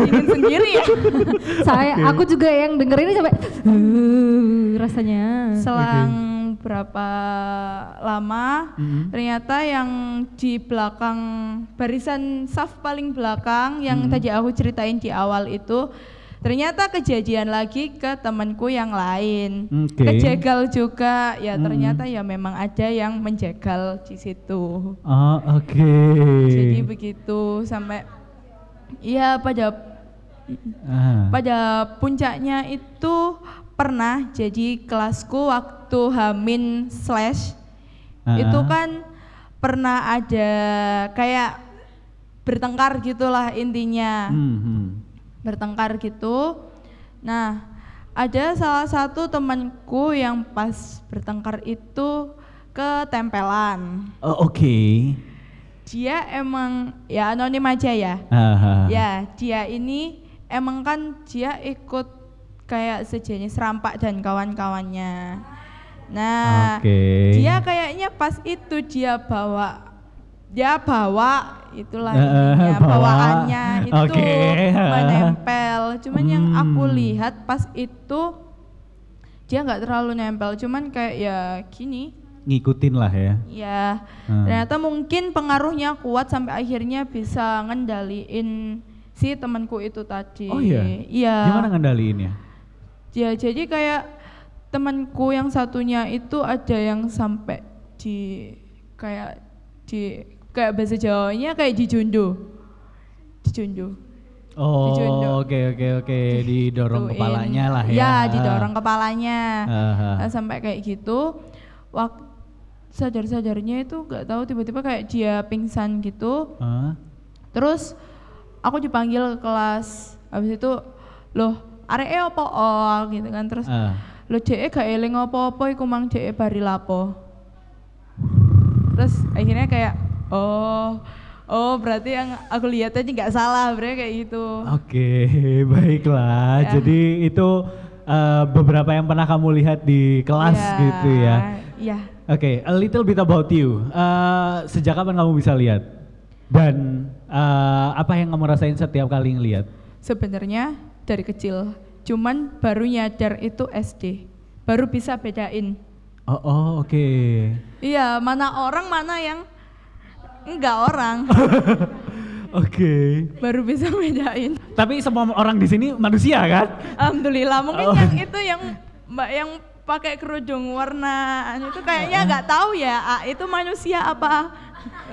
ingin sendiri ya. Saya aku juga yang denger ini sampai "Uh," rasanya. Selang berapa lama, Mhm. ternyata yang di belakang barisan saf paling belakang yang Mhm. tadi aku ceritain di awal itu ternyata kejadian lagi ke temanku yang lain. Oke. Kejegal juga, ya Mhm. ternyata ya memang ada yang menjegal di situ. Oh, oke. Jadi begitu sampai Iya pada Ah. pada puncaknya itu pernah jadi kelasku waktu Hamin slash Ah. itu kan pernah ada kayak bertengkar gitulah intinya Hmm, hmm. Bertengkar gitu nah ada salah satu temanku yang pas bertengkar itu ketempelan Oh, oke. dia emang ya anonim aja ya ah. Ya, dia ini emang kan dia ikut kayak sejenis rampak dan kawan-kawannya. Nah, Oke. dia kayaknya pas itu dia bawa dia bawa itulah Eh, intinya bawa. bawaannya itu Oke. menempel. Cuman yang aku Hmm. lihat pas itu dia nggak terlalu nempel, cuman kayak ya gini, Ngikutin lah ya. ya Hmm. ternyata mungkin pengaruhnya kuat sampai akhirnya bisa ngendaliin si temanku itu tadi. Oh iya? Iya. Gimana ngendaliinnya? Ya jadi kayak temanku yang satunya itu ada yang sampai di kayak di kayak bahasa Jawanya kayak. Dijunduh. Dijunduh. Oh, oke oke oke, didorong Gituin. kepalanya lah ya. Iya, didorong kepalanya. Nah, sampai kayak gitu. Waktu sadar-sadarnya itu nggak tahu tiba-tiba kayak dia pingsan gitu. Ah. Terus aku dipanggil ke kelas. Habis itu, loh, areke opo oh gitu kan terus Ah. lo dhek gak eling apa-apa iku mang dhek bari lapo. Terus akhirnya kayak oh oh berarti yang aku lihat tadi nggak salah berarti kayak gitu. Oke, baiklah. Ya. Jadi itu eh, beberapa yang pernah kamu lihat di kelas Ya, gitu ya. Iya. Oke, a little bit about you. Eh, sejak kapan kamu bisa lihat? Dan eh, apa yang kamu rasain setiap kali ngelihat? Sebenarnya dari kecil, cuman baru nyadar itu SD. Baru bisa bedain. Oh, oh oke. Iya, mana orang mana yang enggak orang. Oke. Baru bisa bedain. Tapi semua orang di sini manusia kan? Alhamdulillah. Mungkin Oh. yang itu yang Mbak yang pakai kerudung warna anu itu kayaknya nggak tahu ya, ah, itu manusia apa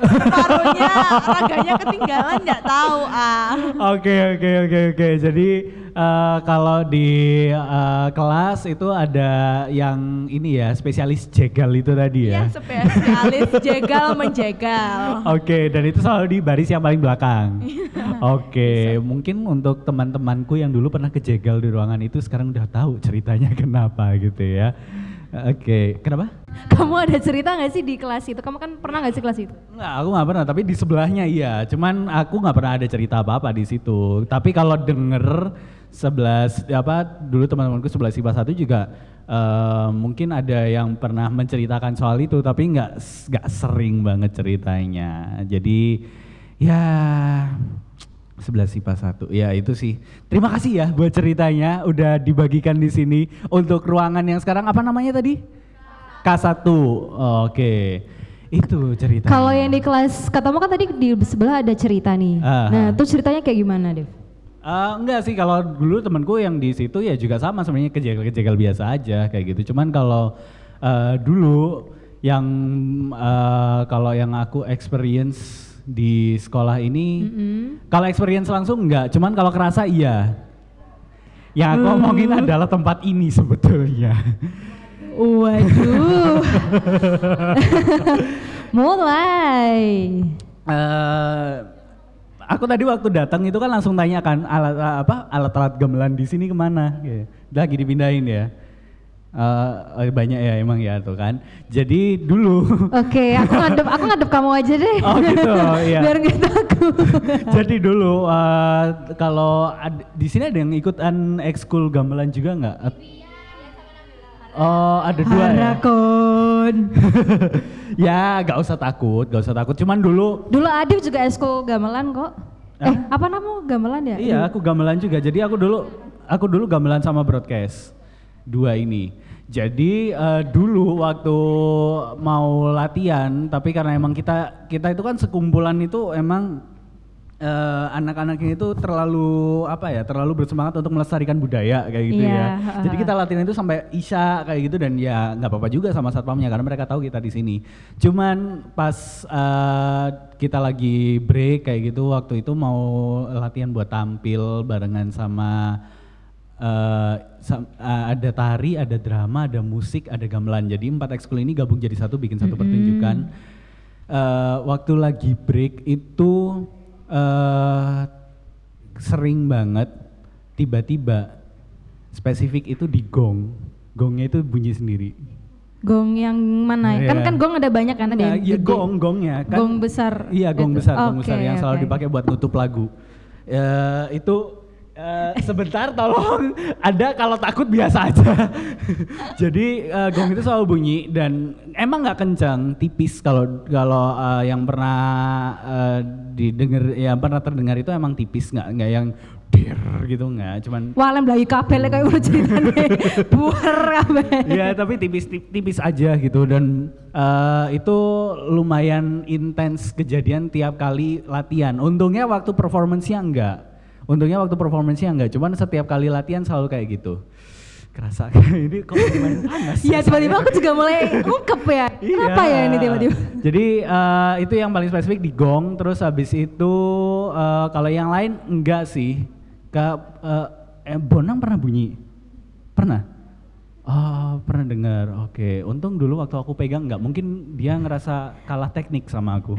paruhnya raganya ketinggalan nggak tahu ah. Oke oke oke oke. Jadi eh, kalau di eh, kelas itu ada yang ini ya spesialis jegal itu tadi Ya ya. spesialis jegal menjegal. Oke, dan itu selalu di baris yang paling belakang. Oke, mungkin untuk teman-temanku yang dulu pernah kejegal di ruangan itu sekarang udah tahu ceritanya kenapa gitu ya. Oke, kenapa? Kamu ada cerita nggak sih di kelas itu? Kamu kan pernah nggak sih kelas itu? Nggak, aku nggak pernah, tapi di sebelahnya iya. Cuman aku nggak pernah ada cerita apa-apa di situ. Tapi kalau denger sebelas apa dulu teman-temanku sebelas IPA satu juga eh, mungkin ada yang pernah menceritakan soal itu, tapi nggak nggak sering banget ceritanya. Jadi ya 11 IPA 1. Ya itu sih. Terima kasih ya buat ceritanya udah dibagikan di sini untuk ruangan yang sekarang apa namanya tadi? K1. Oke. Itu ceritanya. Kalau yang di kelas katamu kan tadi di sebelah ada cerita nih. Aha. Nah, itu ceritanya kayak gimana, Dev? Eh, enggak sih kalau dulu temanku yang di situ ya juga sama sebenarnya kejegal-kejegal biasa aja kayak gitu. Cuman kalau eh, dulu yang eh, kalau yang aku experience di sekolah ini kalau experience langsung enggak, cuman kalau kerasa iya. Yang aku ngomongin adalah tempat ini sebetulnya. Waduh. Mulai. eh aku tadi waktu datang itu kan langsung tanya kan alat apa alat-alat gamelan di sini ke mana? Gitu. Lagi dipindahin ya. Eh, banyak ya emang ya tuh kan. Jadi dulu Oke, aku ngadep aku ngadep kamu aja deh. Oh gitu, iya. Biar nggak takut. Jadi dulu eh, kalau di sini ada yang ikutan ekskul gamelan juga nggak? Oh ada dua ya. Harakon. ya nggak usah takut, nggak usah takut. Cuman dulu Dulu Adif juga eskul gamelan kok. Eh, Hah? apa namamu gamelan ya? Iya, aku gamelan juga. Jadi aku dulu aku dulu gamelan sama broadcast. Dua ini. Jadi eh, dulu waktu mau latihan, tapi karena emang kita kita itu kan sekumpulan itu emang eh, anak-anaknya itu terlalu apa ya, terlalu bersemangat untuk melestarikan budaya kayak gitu Iya, ya. Jadi kita latihan itu sampai isya kayak gitu dan ya nggak apa-apa juga sama satpamnya karena mereka tahu kita di sini. Cuman pas eh, kita lagi break kayak gitu waktu itu mau latihan buat tampil barengan sama eh, ada tari, ada drama, ada musik, ada gamelan. Jadi empat ekskul ini gabung jadi satu bikin satu pertunjukan. Eh, waktu lagi break itu eh sering banget tiba-tiba spesifik itu di gong. Gongnya itu bunyi sendiri. Gong yang mana? ya? Kan kan gong ada banyak kan ada Nah, yang gede. gong gongnya kan. Gong besar Iya gong itu. besar, gong besar yang selalu oke. dipakai buat nutup lagu. Eh, itu eh, sebentar tolong ada kalau takut biasa aja. Jadi eh, gong itu selalu bunyi dan emang nggak kencang, tipis kalau kalau eh, yang pernah eh, didengar ya pernah terdengar itu emang tipis nggak nggak yang dir gitu nggak, cuman Wah, lem belayu kabel kayak udah ceritanya. Buar kabel. ya tapi tipis tip- tipis aja gitu dan eh, itu lumayan intens kejadian tiap kali latihan. Untungnya waktu performance-nya enggak. Untungnya waktu performance-nya enggak, cuman setiap kali latihan selalu kayak gitu. Kerasa ini kok main panas. Iya, tiba-tiba aku juga mulai ungkep ya. Kenapa ya ini tiba-tiba? Jadi eh, itu yang paling spesifik di gong, terus habis itu eh, kalau yang lain enggak sih. Ke eh, eh, Bonang pernah bunyi? Pernah? Oh, pernah dengar. Oke, untung dulu waktu aku pegang enggak, mungkin dia ngerasa kalah teknik sama aku.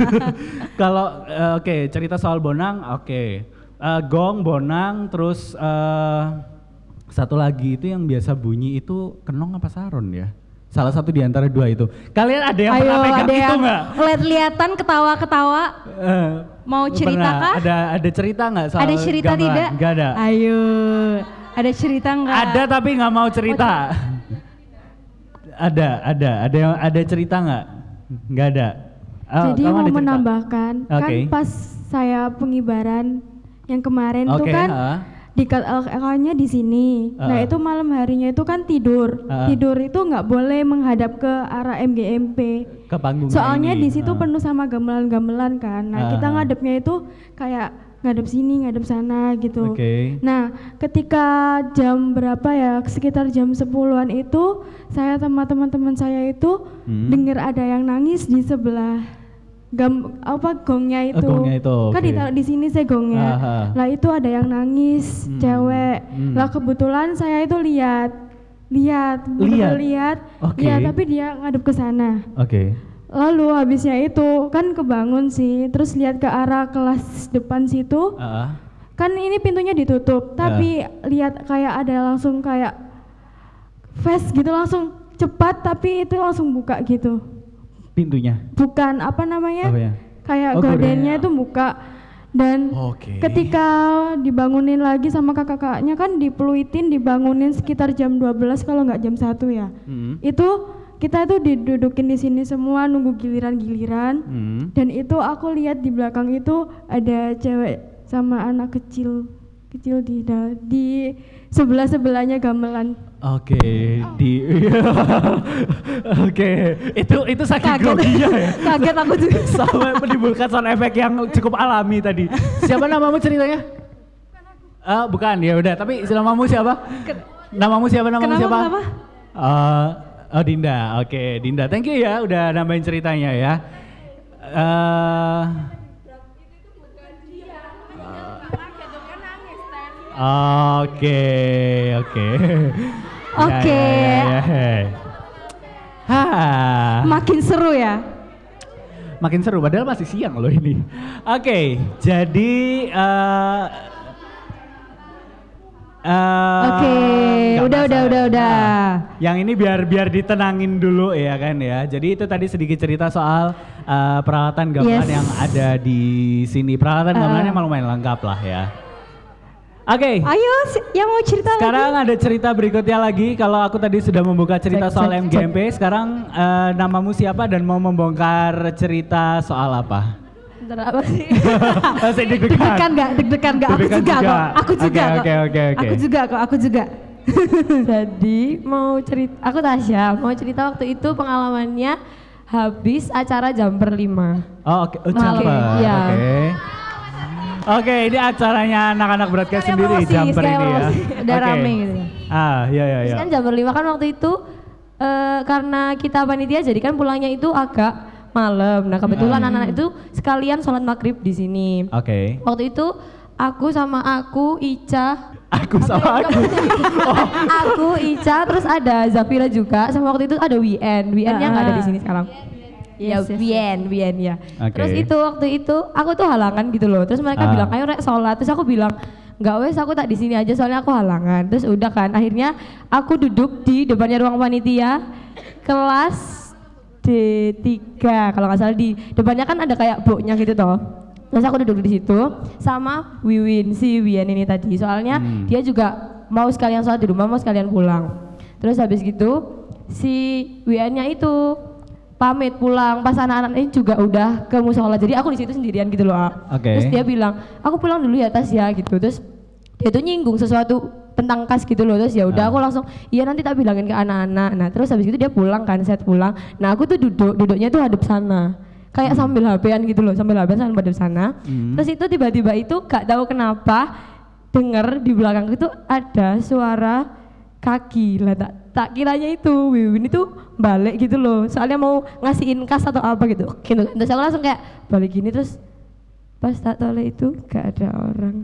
Kalau eh, oke, cerita soal Bonang, oke. Eh, gong, Bonang, terus eh, satu lagi itu yang biasa bunyi itu kenong apa saron ya? Salah satu di antara dua itu. Kalian ada yang Ayo, pernah pegang ada itu nggak? lihat-lihatan ketawa-ketawa. Eh, Mau cerita pernah. kah? Ada ada cerita nggak soal Ada cerita gamelan? tidak? Nggak ada. Ayo. Ada cerita enggak? Ada tapi nggak mau cerita. ada, ada, ada yang ada cerita nggak? Nggak ada. Oh, Jadi mau menambahkan, Oke. kan pas saya pengibaran yang kemarin tuh Oke, kan ha. di nya di sini. Nah Ah. itu malam harinya itu kan tidur. Ah. Tidur itu nggak boleh menghadap ke arah MGMP. Ke panggung Soalnya di situ Ah. penuh sama gamelan-gamelan kan. Nah kita Ah. ngadepnya itu kayak ngadep sini, ngadep sana gitu. Oke. Nah ketika jam berapa ya sekitar jam 10-an itu saya sama teman-teman saya itu Hmm. dengar ada yang nangis di sebelah gam apa gongnya Oh, itu. gongnya itu, Kan oke. ditaruh di sini saya gongnya. Aha. Lah itu ada yang nangis Hmm. cewek. Hmm. Lah kebetulan saya itu lihat lihat bener-bener lihat Oke. Iya, tapi dia ngadep ke sana. Oke. Lalu habisnya itu kan kebangun sih, terus lihat ke arah kelas depan situ, Ah. kan ini pintunya ditutup, tapi lihat kayak ada langsung kayak fast gitu langsung cepat, tapi itu langsung buka gitu. Pintunya. Bukan apa namanya? Apa ya? Kayak Oh, gordennya itu buka. Dan Oke. ketika dibangunin lagi sama kakak-kakaknya kan dipeluitin dibangunin sekitar jam 12 kalau nggak jam 1 ya. Hmm. Itu kita itu didudukin di sini semua nunggu giliran-giliran. Hmm. Dan itu aku lihat di belakang itu ada cewek sama anak kecil kecil di di sebelah sebelahnya gamelan. Oke, di Oke, itu itu saking Kaget. groginya ya. Kaget aku juga. Sampai menimbulkan sound effect yang cukup alami tadi. Siapa namamu ceritanya? Ah, bukan, ya udah, tapi namamu siapa? Namamu siapa? Namamu Kenapa, siapa? kenapa? Eh, oh Dinda, oke Dinda, thank you ya udah nambahin ceritanya ya. Eh, Oke, oke. Oke. ya, ya, ya. Hah. Makin seru ya. Makin seru, padahal masih siang loh ini. Oke, jadi eh eh, Oke, nggak udah, udah, udah, udah. Nah, yang ini biar biar ditenangin dulu ya kan ya. Jadi itu tadi sedikit cerita soal eh, peralatan gamelan Yes. yang ada di sini. Peralatan gamelannya lumayan lengkap lah ya. Oke. Ayo, si- yang mau cerita lagi? Sekarang ada cerita berikutnya lagi. Kalau aku tadi sudah membuka cerita Cek, soal cek, MGMP, sekarang eh, namamu siapa dan mau membongkar cerita soal apa? Bentar, apa sih? Masih deg-degan. Deg-degan nggak? Deg-degan nggak? Aku juga juga. kok. Aku juga Oke, kok. oke, oke, oke. Aku juga kok. Aku juga. Jadi mau cerita, aku Tasya, mau cerita waktu itu pengalamannya habis acara jam per lima. Oh, oke. Oh, Malam, Jumper. iya. Oke. Ini acaranya anak-anak broadcast Sekalian sendiri promosi, Jumper ini ya. promosi. Udah Oke. rame gitu. Ah, iya iya iya. Terus kan jam per lima kan waktu itu eh, karena kita panitia jadi kan pulangnya itu agak malam. Nah kebetulan Hmm. anak-anak itu sekalian sholat maghrib di sini. Oke. Waktu itu aku sama aku Ica Aku sama aku. aku Ica terus ada Zafira juga sama waktu itu ada Wien Wien yang nggak ada di sini sekarang ya Yes, yes, Wien Wien ya. Oke. terus itu waktu itu aku tuh halangan gitu loh. Terus mereka Ah. bilang ayo rek sholat. Terus aku bilang nggak wes aku tak di sini aja soalnya aku halangan. Terus udah kan akhirnya aku duduk di depannya ruang panitia kelas D3 kalau nggak salah di depannya kan ada kayak boknya gitu toh. Terus aku duduk di situ sama Wiwin si Wian ini tadi. Soalnya Hmm. dia juga mau sekalian sholat di rumah mau sekalian pulang. Terus habis gitu si Wiannya itu pamit pulang. Pas anak-anak ini juga udah ke musola. Jadi aku di situ sendirian gitu loh. Oke. terus dia bilang aku pulang dulu ya tas ya gitu. Terus dia tuh nyinggung sesuatu tentang kas gitu loh. Terus ya udah Ah. aku langsung iya nanti tak bilangin ke anak-anak. Nah terus habis itu dia pulang kan set pulang. Nah aku tuh duduk duduknya tuh hadap sana. Kayak sambil HP-an gitu loh sambil HP-an sambil hadap sana. Hmm. terus itu tiba-tiba itu gak tahu kenapa denger di belakang itu ada suara kaki. Lah tak tak kiranya itu Wiwin. Itu balik gitu loh. Soalnya mau ngasihin kas atau apa gitu. Gitu terus aku langsung kayak balik gini terus pas tak toleh itu gak ada orang.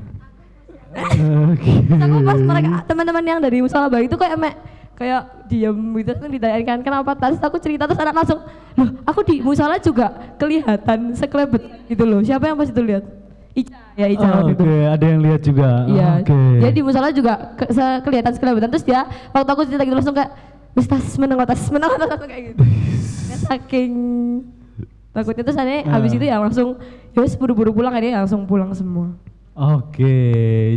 Oke. Terus aku pas mereka teman-teman yang dari musola bayi itu kayak emek kayak diam gitu. Terus ditanyakan kenapa? Terus aku cerita terus anak langsung loh aku di musola juga kelihatan sekelebet gitu loh. Siapa yang pas itu lihat Ica ya Ica Oh, waktu itu Oke, ada yang lihat juga. Iya. Oke. Jadi di musola juga ke, se- kelihatan sekelebetan terus dia waktu aku cerita gitu langsung kayak tas meneng tas meneng tas kayak gitu. Ya, saking takutnya terus aneh Ah. habis itu ya langsung ya buru-buru pulang akhirnya langsung pulang semua. Oke,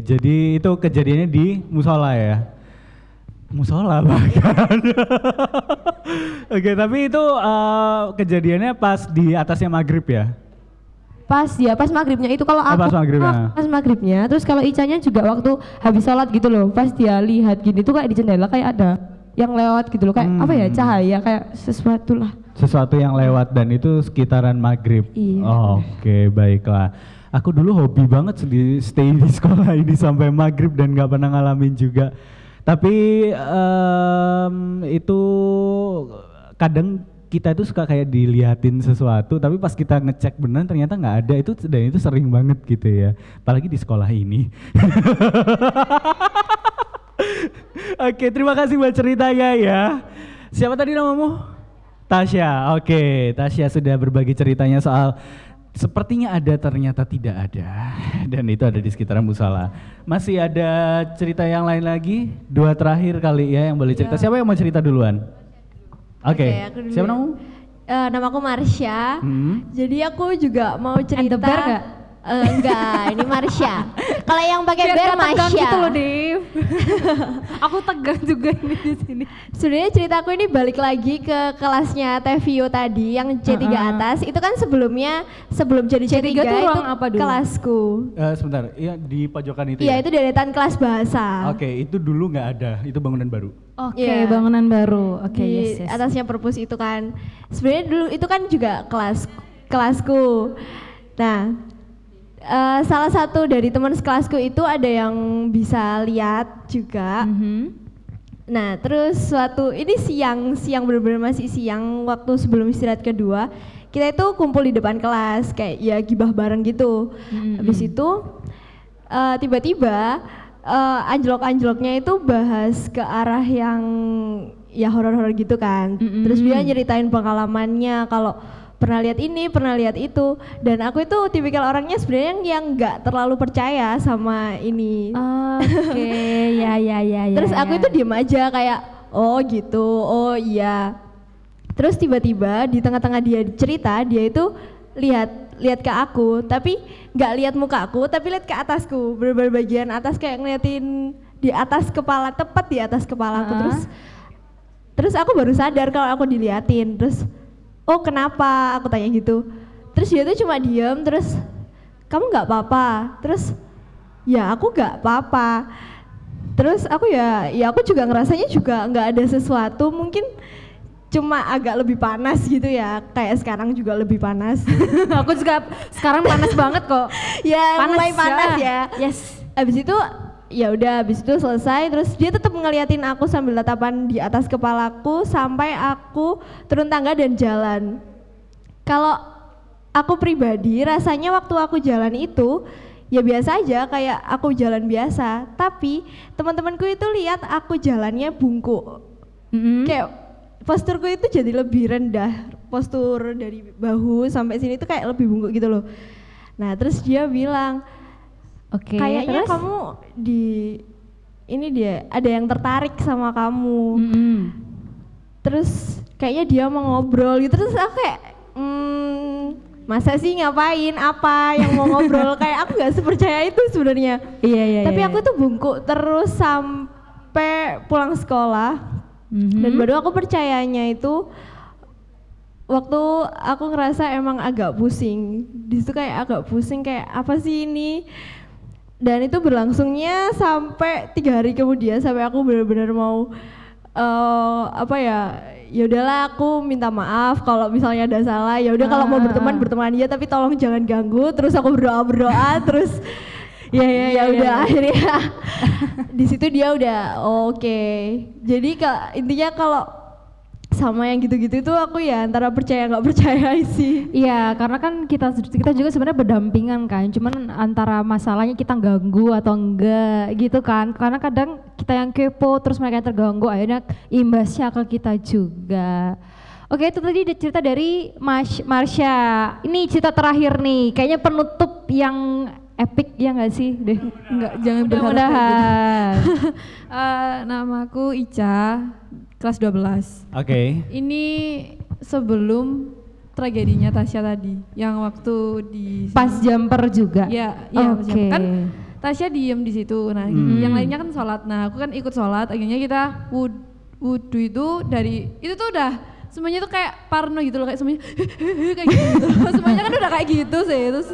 jadi itu kejadiannya di musola ya? Musola bahkan. Oke, tapi itu eh, kejadiannya pas di atasnya maghrib ya? Pas ya pas maghribnya itu kalau Oh, aku pas maghribnya. ah, pas maghribnya terus kalau Icanya juga waktu habis sholat gitu loh pas dia lihat gini tuh kayak di jendela kayak ada yang lewat gitu loh kayak apa ya Hmm. cahaya kayak sesuatu lah Sesuatu yang lewat dan itu sekitaran maghrib. Iya. Oh, Oke, baiklah. Aku dulu hobi banget di stay di sekolah ini sampai maghrib dan nggak pernah ngalamin juga. Tapi em, itu kadang kita itu suka kayak diliatin sesuatu, tapi pas kita ngecek benar ternyata nggak ada itu dan itu sering banget gitu ya. Apalagi di sekolah ini. Oke, terima kasih buat ceritanya ya. Siapa tadi namamu? Tasya. Oke, Tasya sudah berbagi ceritanya soal sepertinya ada ternyata tidak ada dan itu ada di sekitaran musala. Masih ada cerita yang lain lagi? Dua terakhir kali ya yang boleh cerita. Siapa yang mau cerita duluan? Oke. Aku dulu Siapa namamu? Eh, namaku Marsha. Hmm. Jadi aku juga mau cerita. bear nggak? Eh, enggak, ini Marsha. Kalau yang pakai bear Marsha. gitu loh, Dev. Aku tegang juga ini di sini. Sebenarnya ceritaku ini balik lagi ke kelasnya Tevio tadi yang C3 Heeh. atas. Itu kan sebelumnya sebelum jadi C3, C3 tuh itu ruang apa dulu? kelasku. Eh, sebentar, iya di pojokan itu Iya, ya. itu deretan kelas bahasa. Oke, itu dulu nggak ada, itu bangunan baru. Oke, Iya. bangunan baru. Oke, di yes, yes. atasnya perpus itu kan sebenarnya dulu itu kan juga kelas kelasku nah eh, salah satu dari teman sekelasku itu ada yang bisa lihat juga Mhm. nah terus suatu ini siang siang bener-bener masih siang waktu sebelum istirahat kedua kita itu kumpul di depan kelas kayak ya gibah bareng gitu Mhm. habis itu eh, tiba-tiba eh, anjlok-anjloknya itu bahas ke arah yang ya horor-horor gitu kan. Mm-mm. Terus dia nyeritain pengalamannya kalau pernah lihat ini, pernah lihat itu. Dan aku itu tipikal orangnya sebenarnya yang- nggak terlalu percaya sama ini. Oke, ya ya ya ya. Terus aku ya. itu diem aja kayak oh gitu, oh iya. Terus tiba-tiba di tengah-tengah dia cerita, dia itu lihat lihat ke aku, tapi nggak lihat muka aku, tapi lihat ke atasku, bener-bener bagian atas kayak ngeliatin di atas kepala, tepat di atas kepala aku. Ah. Terus terus aku baru sadar kalau aku diliatin. Terus oh kenapa? Aku tanya gitu. Terus dia tuh cuma diem, terus kamu nggak apa-apa. Terus ya aku nggak apa-apa terus aku ya ya aku juga ngerasanya juga nggak ada sesuatu mungkin cuma agak lebih panas gitu ya kayak sekarang juga lebih panas aku juga sekarang panas banget kok. ya mulai panas ya Yes. abis itu ya udah abis itu selesai. Terus dia tetap ngeliatin aku sambil tatapan di atas kepalaku sampai aku turun tangga dan jalan. Kalau aku pribadi rasanya waktu aku jalan itu ya biasa aja kayak aku jalan biasa. Tapi teman-temanku itu lihat aku jalannya bungkuk. Mm-mm. kayak posturku itu jadi lebih rendah. Postur dari bahu sampai sini tuh kayak lebih bungkuk gitu loh. Nah terus dia bilang Oke. kayaknya terus? kamu di ini dia ada yang tertarik sama kamu Mm-mm. terus kayaknya dia mau ngobrol gitu terus aku kayak hmm, masa sih ngapain apa yang mau ngobrol kayak aku nggak sepercaya itu sebenarnya Iya iya. tapi iya. aku tuh bungkuk terus sampai pulang sekolah Mhm. dan baru aku percayanya itu waktu aku ngerasa emang agak pusing di situ kayak agak pusing kayak apa sih ini dan itu berlangsungnya sampai tiga hari kemudian sampai aku benar-benar mau eh apa ya ya udahlah aku minta maaf kalau misalnya ada salah. Ya udah kalau mau Ah, berteman berteman aja tapi tolong jangan ganggu. Terus aku berdoa berdoa terus ya ya ya udah akhirnya di situ dia udah oke. Jadi ke intinya kalau sama yang gitu-gitu itu aku ya antara percaya nggak percaya sih Iya, karena kan kita kita juga sebenarnya berdampingan kan, cuman antara masalahnya kita ganggu atau enggak gitu kan. Karena kadang kita yang kepo terus mereka yang terganggu akhirnya imbasnya ke kita juga. Oke, itu tadi ada cerita dari Mas Marsha. Ini cerita terakhir nih, kayaknya penutup yang epic ya nggak sih? Deh. Enggak, jangan berharap gitu. Mudah-mudahan. Eh, namaku Ica, kelas 12. Oke. Ini sebelum tragedinya Tasya tadi, yang waktu di Pas jumper juga. Ya, iya pas Oke. jam- kan Tasya diem di situ. Nah, Hmm. yang lainnya kan sholat. Nah, aku kan ikut sholat. Akhirnya kita wud- wudhu itu dari itu tuh udah semuanya tuh kayak parno gitu loh kayak semuanya kayak gitu semuanya kan udah kayak gitu sih terus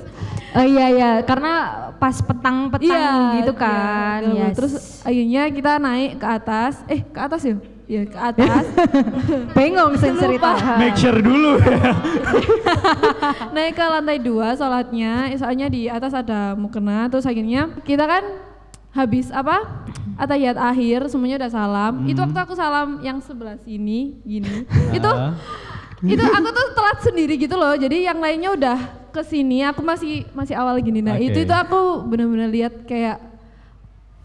Oh iya iya, karena pas petang-petang Iya, gitu iya, kan. gelap. yes. Terus akhirnya kita naik ke atas. Eh, ke atas ya? Iya, ke atas. Bengong sih cerita. Make sure dulu ya. naik ke lantai dua sholatnya. Soalnya di atas ada mukena. Terus akhirnya kita kan habis apa? Atayat akhir, semuanya udah salam. Itu waktu aku salam yang sebelah sini, gini. itu Ah. itu aku tuh telat sendiri gitu loh. Jadi yang lainnya udah ke sini, aku masih masih awal gini. Nah, itu Oke. itu aku bener-bener lihat kayak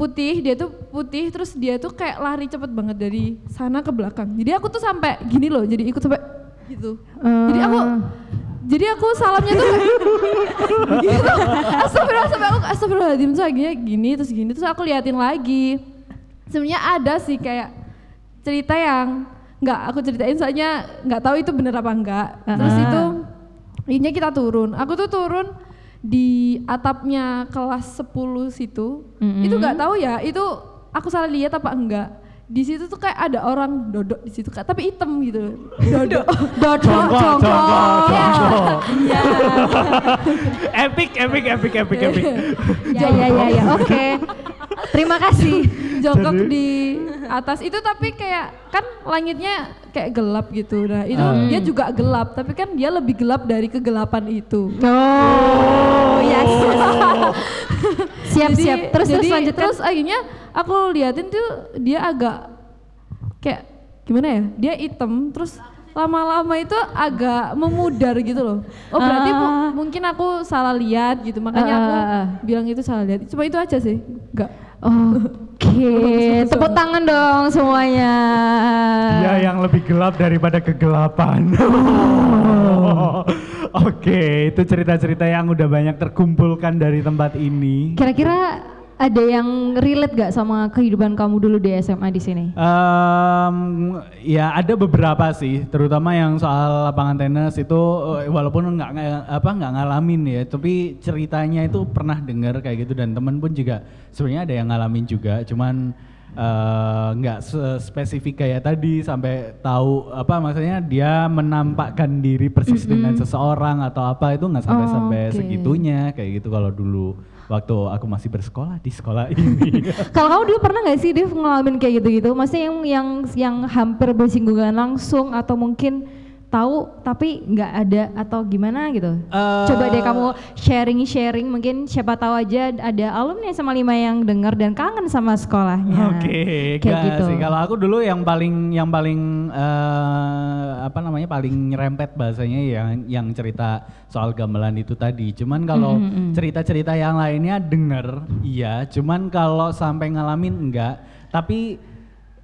putih, dia tuh putih terus dia tuh kayak lari cepet banget dari sana ke belakang. Jadi aku tuh sampai gini loh, jadi ikut sampai gitu. Jadi aku jadi aku salamnya tuh kayak gitu. Astagfirullah sampai aku astagfirullahaladzim terus akhirnya gini terus gini terus aku liatin lagi. Sebenarnya ada sih kayak cerita yang nggak aku ceritain soalnya nggak tahu itu bener apa enggak. Terus Ah. itu akhirnya kita turun. Aku tuh turun di atapnya kelas 10 situ. Itu nggak tahu ya, itu aku salah lihat apa enggak. Di situ tuh kayak ada orang dodok di situ Kak, tapi hitam gitu. Dodok. dodok jongkok, jongkok. Iya. epic, epic, epic, epic, epic. Ya ya ya ya, oke. Terima kasih. jongkok di atas itu tapi kayak kan langitnya kayak gelap gitu nah itu Ah. dia juga gelap tapi kan dia lebih gelap dari kegelapan itu Oh, yes. siap Jadi- siap. Terus jadi, terus lanjutkan. terus akhirnya aku liatin tuh dia agak kayak gimana ya dia hitam terus lama-lama itu agak memudar gitu loh oh berarti mu- Ah. mungkin aku salah lihat gitu makanya aku ah, ah. bilang itu salah lihat cuma itu aja sih enggak Oke, tepuk tangan dong semuanya. Dia yang lebih gelap daripada kegelapan. Oke, itu cerita-cerita yang udah banyak terkumpulkan dari tempat ini. Kira-kira ada yang relate gak sama kehidupan kamu dulu di SMA di sini? Em, ya ada beberapa sih, terutama yang soal lapangan tenis itu eh, walaupun nggak apa nggak ngalamin ya, tapi ceritanya itu pernah dengar kayak gitu dan temen pun juga sebenarnya ada yang ngalamin juga, cuman eh, nggak se- spesifik kayak tadi sampai tahu apa maksudnya dia menampakkan diri persis dengan seseorang atau apa itu nggak sampai Oh, sampai oke. segitunya kayak gitu kalau dulu waktu aku masih bersekolah di sekolah ini. Kalau kamu dulu pernah nggak sih Dev ngalamin kayak gitu-gitu? Maksudnya yang yang yang hampir bersinggungan langsung atau mungkin tahu tapi nggak ada atau gimana gitu? Eh, Coba deh kamu sharing-sharing mungkin siapa tahu aja ada alumni sama lima yang dengar dan kangen sama sekolahnya. Oke, kayak enggak gitu. sih. Kalau aku dulu yang paling yang paling eh, apa namanya paling nyerempet bahasanya yang yang cerita soal gamelan itu tadi. Cuman kalau Mm-mm. cerita-cerita yang lainnya denger, iya. Cuman kalau sampai ngalamin enggak. Tapi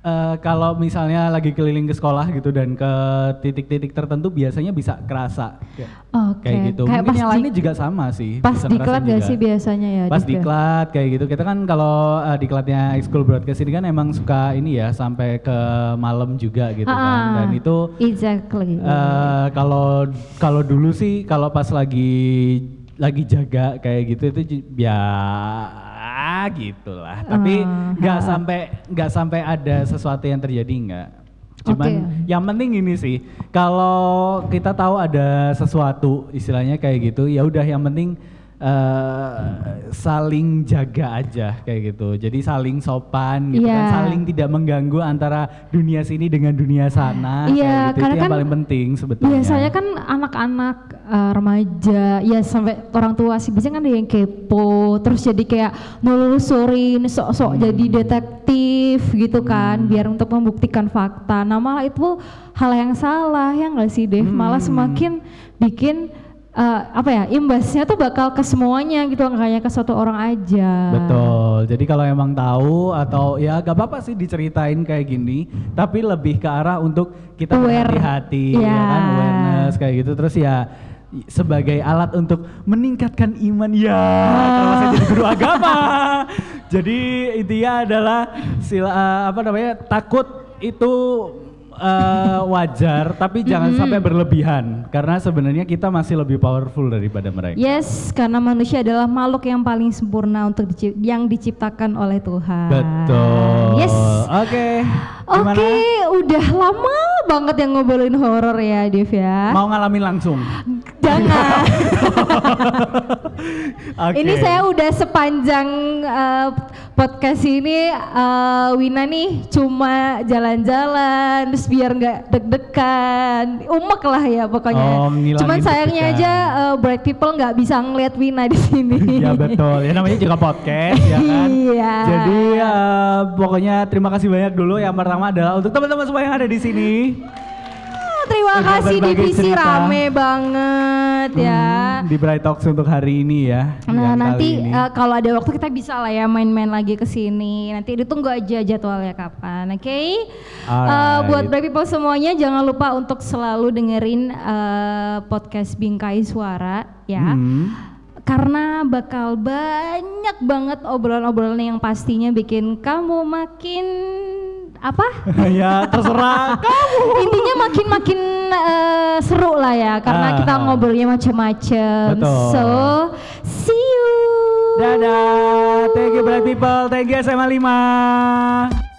eh, kalau misalnya lagi keliling ke sekolah gitu dan ke titik-titik tertentu biasanya bisa kerasa kayak, Oke. kayak gitu. Kayak Mungkin pas yang lainnya juga sama sih. Pas diklat ngerasain gak juga. sih biasanya ya? Pas Dev, ya? diklat kayak gitu. Kita kan kalau uh, diklatnya school broadcast ini kan emang suka ini ya sampai ke malam juga gitu kan. Ah, Dan itu exactly. eh, kalau kalau dulu sih kalau pas lagi lagi jaga kayak gitu itu ju- ya gitulah. Tapi Ah, nggak sampai nggak sampai ada sesuatu yang terjadi nggak. Cuman Oke. yang penting ini sih kalau kita tahu ada sesuatu istilahnya kayak gitu ya udah yang penting eh, saling jaga aja kayak gitu. Jadi saling sopan gitu kan, Iya. saling tidak mengganggu antara dunia sini dengan dunia sana Iya, gitu. karena Itu yang kan paling penting sebetulnya. Biasanya kan anak-anak eh, remaja, ya sampai orang tua sih biasanya kan ada yang kepo, terus jadi kayak nelusurin, sok-sok Hmm. jadi detektif gitu kan, biar untuk membuktikan fakta. Nah malah itu hal yang salah ya nggak sih Dev? Malah Hmm. semakin bikin eh, apa ya imbasnya tuh bakal ke semuanya gitu, nggak hanya ke satu orang aja. Betul. Jadi kalau emang tahu atau ya gak apa-apa sih diceritain kayak gini, tapi lebih ke arah untuk kita berhati-hati ya Ya. kan awareness kayak gitu. Terus ya sebagai alat untuk meningkatkan iman ya kalau saya jadi guru agama. jadi intinya adalah sila eh, apa namanya takut itu eh, wajar tapi jangan sampai berlebihan karena sebenarnya kita masih lebih powerful daripada mereka. Yes, karena manusia adalah makhluk yang paling sempurna untuk dici- yang diciptakan oleh Tuhan. Betul. Yes. Oke. Oke, Gimana? udah lama banget yang ngobrolin horor ya, Dev ya. Mau ngalamin langsung. Jangan. Oke. Ini saya udah sepanjang eh, podcast ini eh, Wina nih cuma jalan-jalan terus biar nggak deg-degan, umek lah ya pokoknya. Oh, Cuman sayangnya deg-degan. aja eh, bright people nggak bisa ngeliat Wina di sini. ya betul. Ya namanya juga podcast ya kan. Iya. Jadi eh, pokoknya terima kasih banyak dulu. Yang pertama adalah untuk teman-teman semua yang ada di sini. Terima Udah kasih divisi cerita. rame banget ya. Hmm, di Bright Talks untuk hari ini ya. Nah yang nanti eh, kalau ada waktu kita bisa lah ya main-main lagi ke sini. Nanti ditunggu aja jadwalnya kapan, oke? Eh, Alright. buat Brave People semuanya jangan lupa untuk selalu dengerin eh, podcast Bingkai Suara ya. Hmm. Karena bakal banyak banget obrolan-obrolan yang pastinya bikin kamu makin apa? ya terserah kamu. Intinya makin-makin eh, seru lah ya karena Ah. kita ngobrolnya macam-macam. So, see you. Dadah. Thank you Bright People. Thank you SMA 5.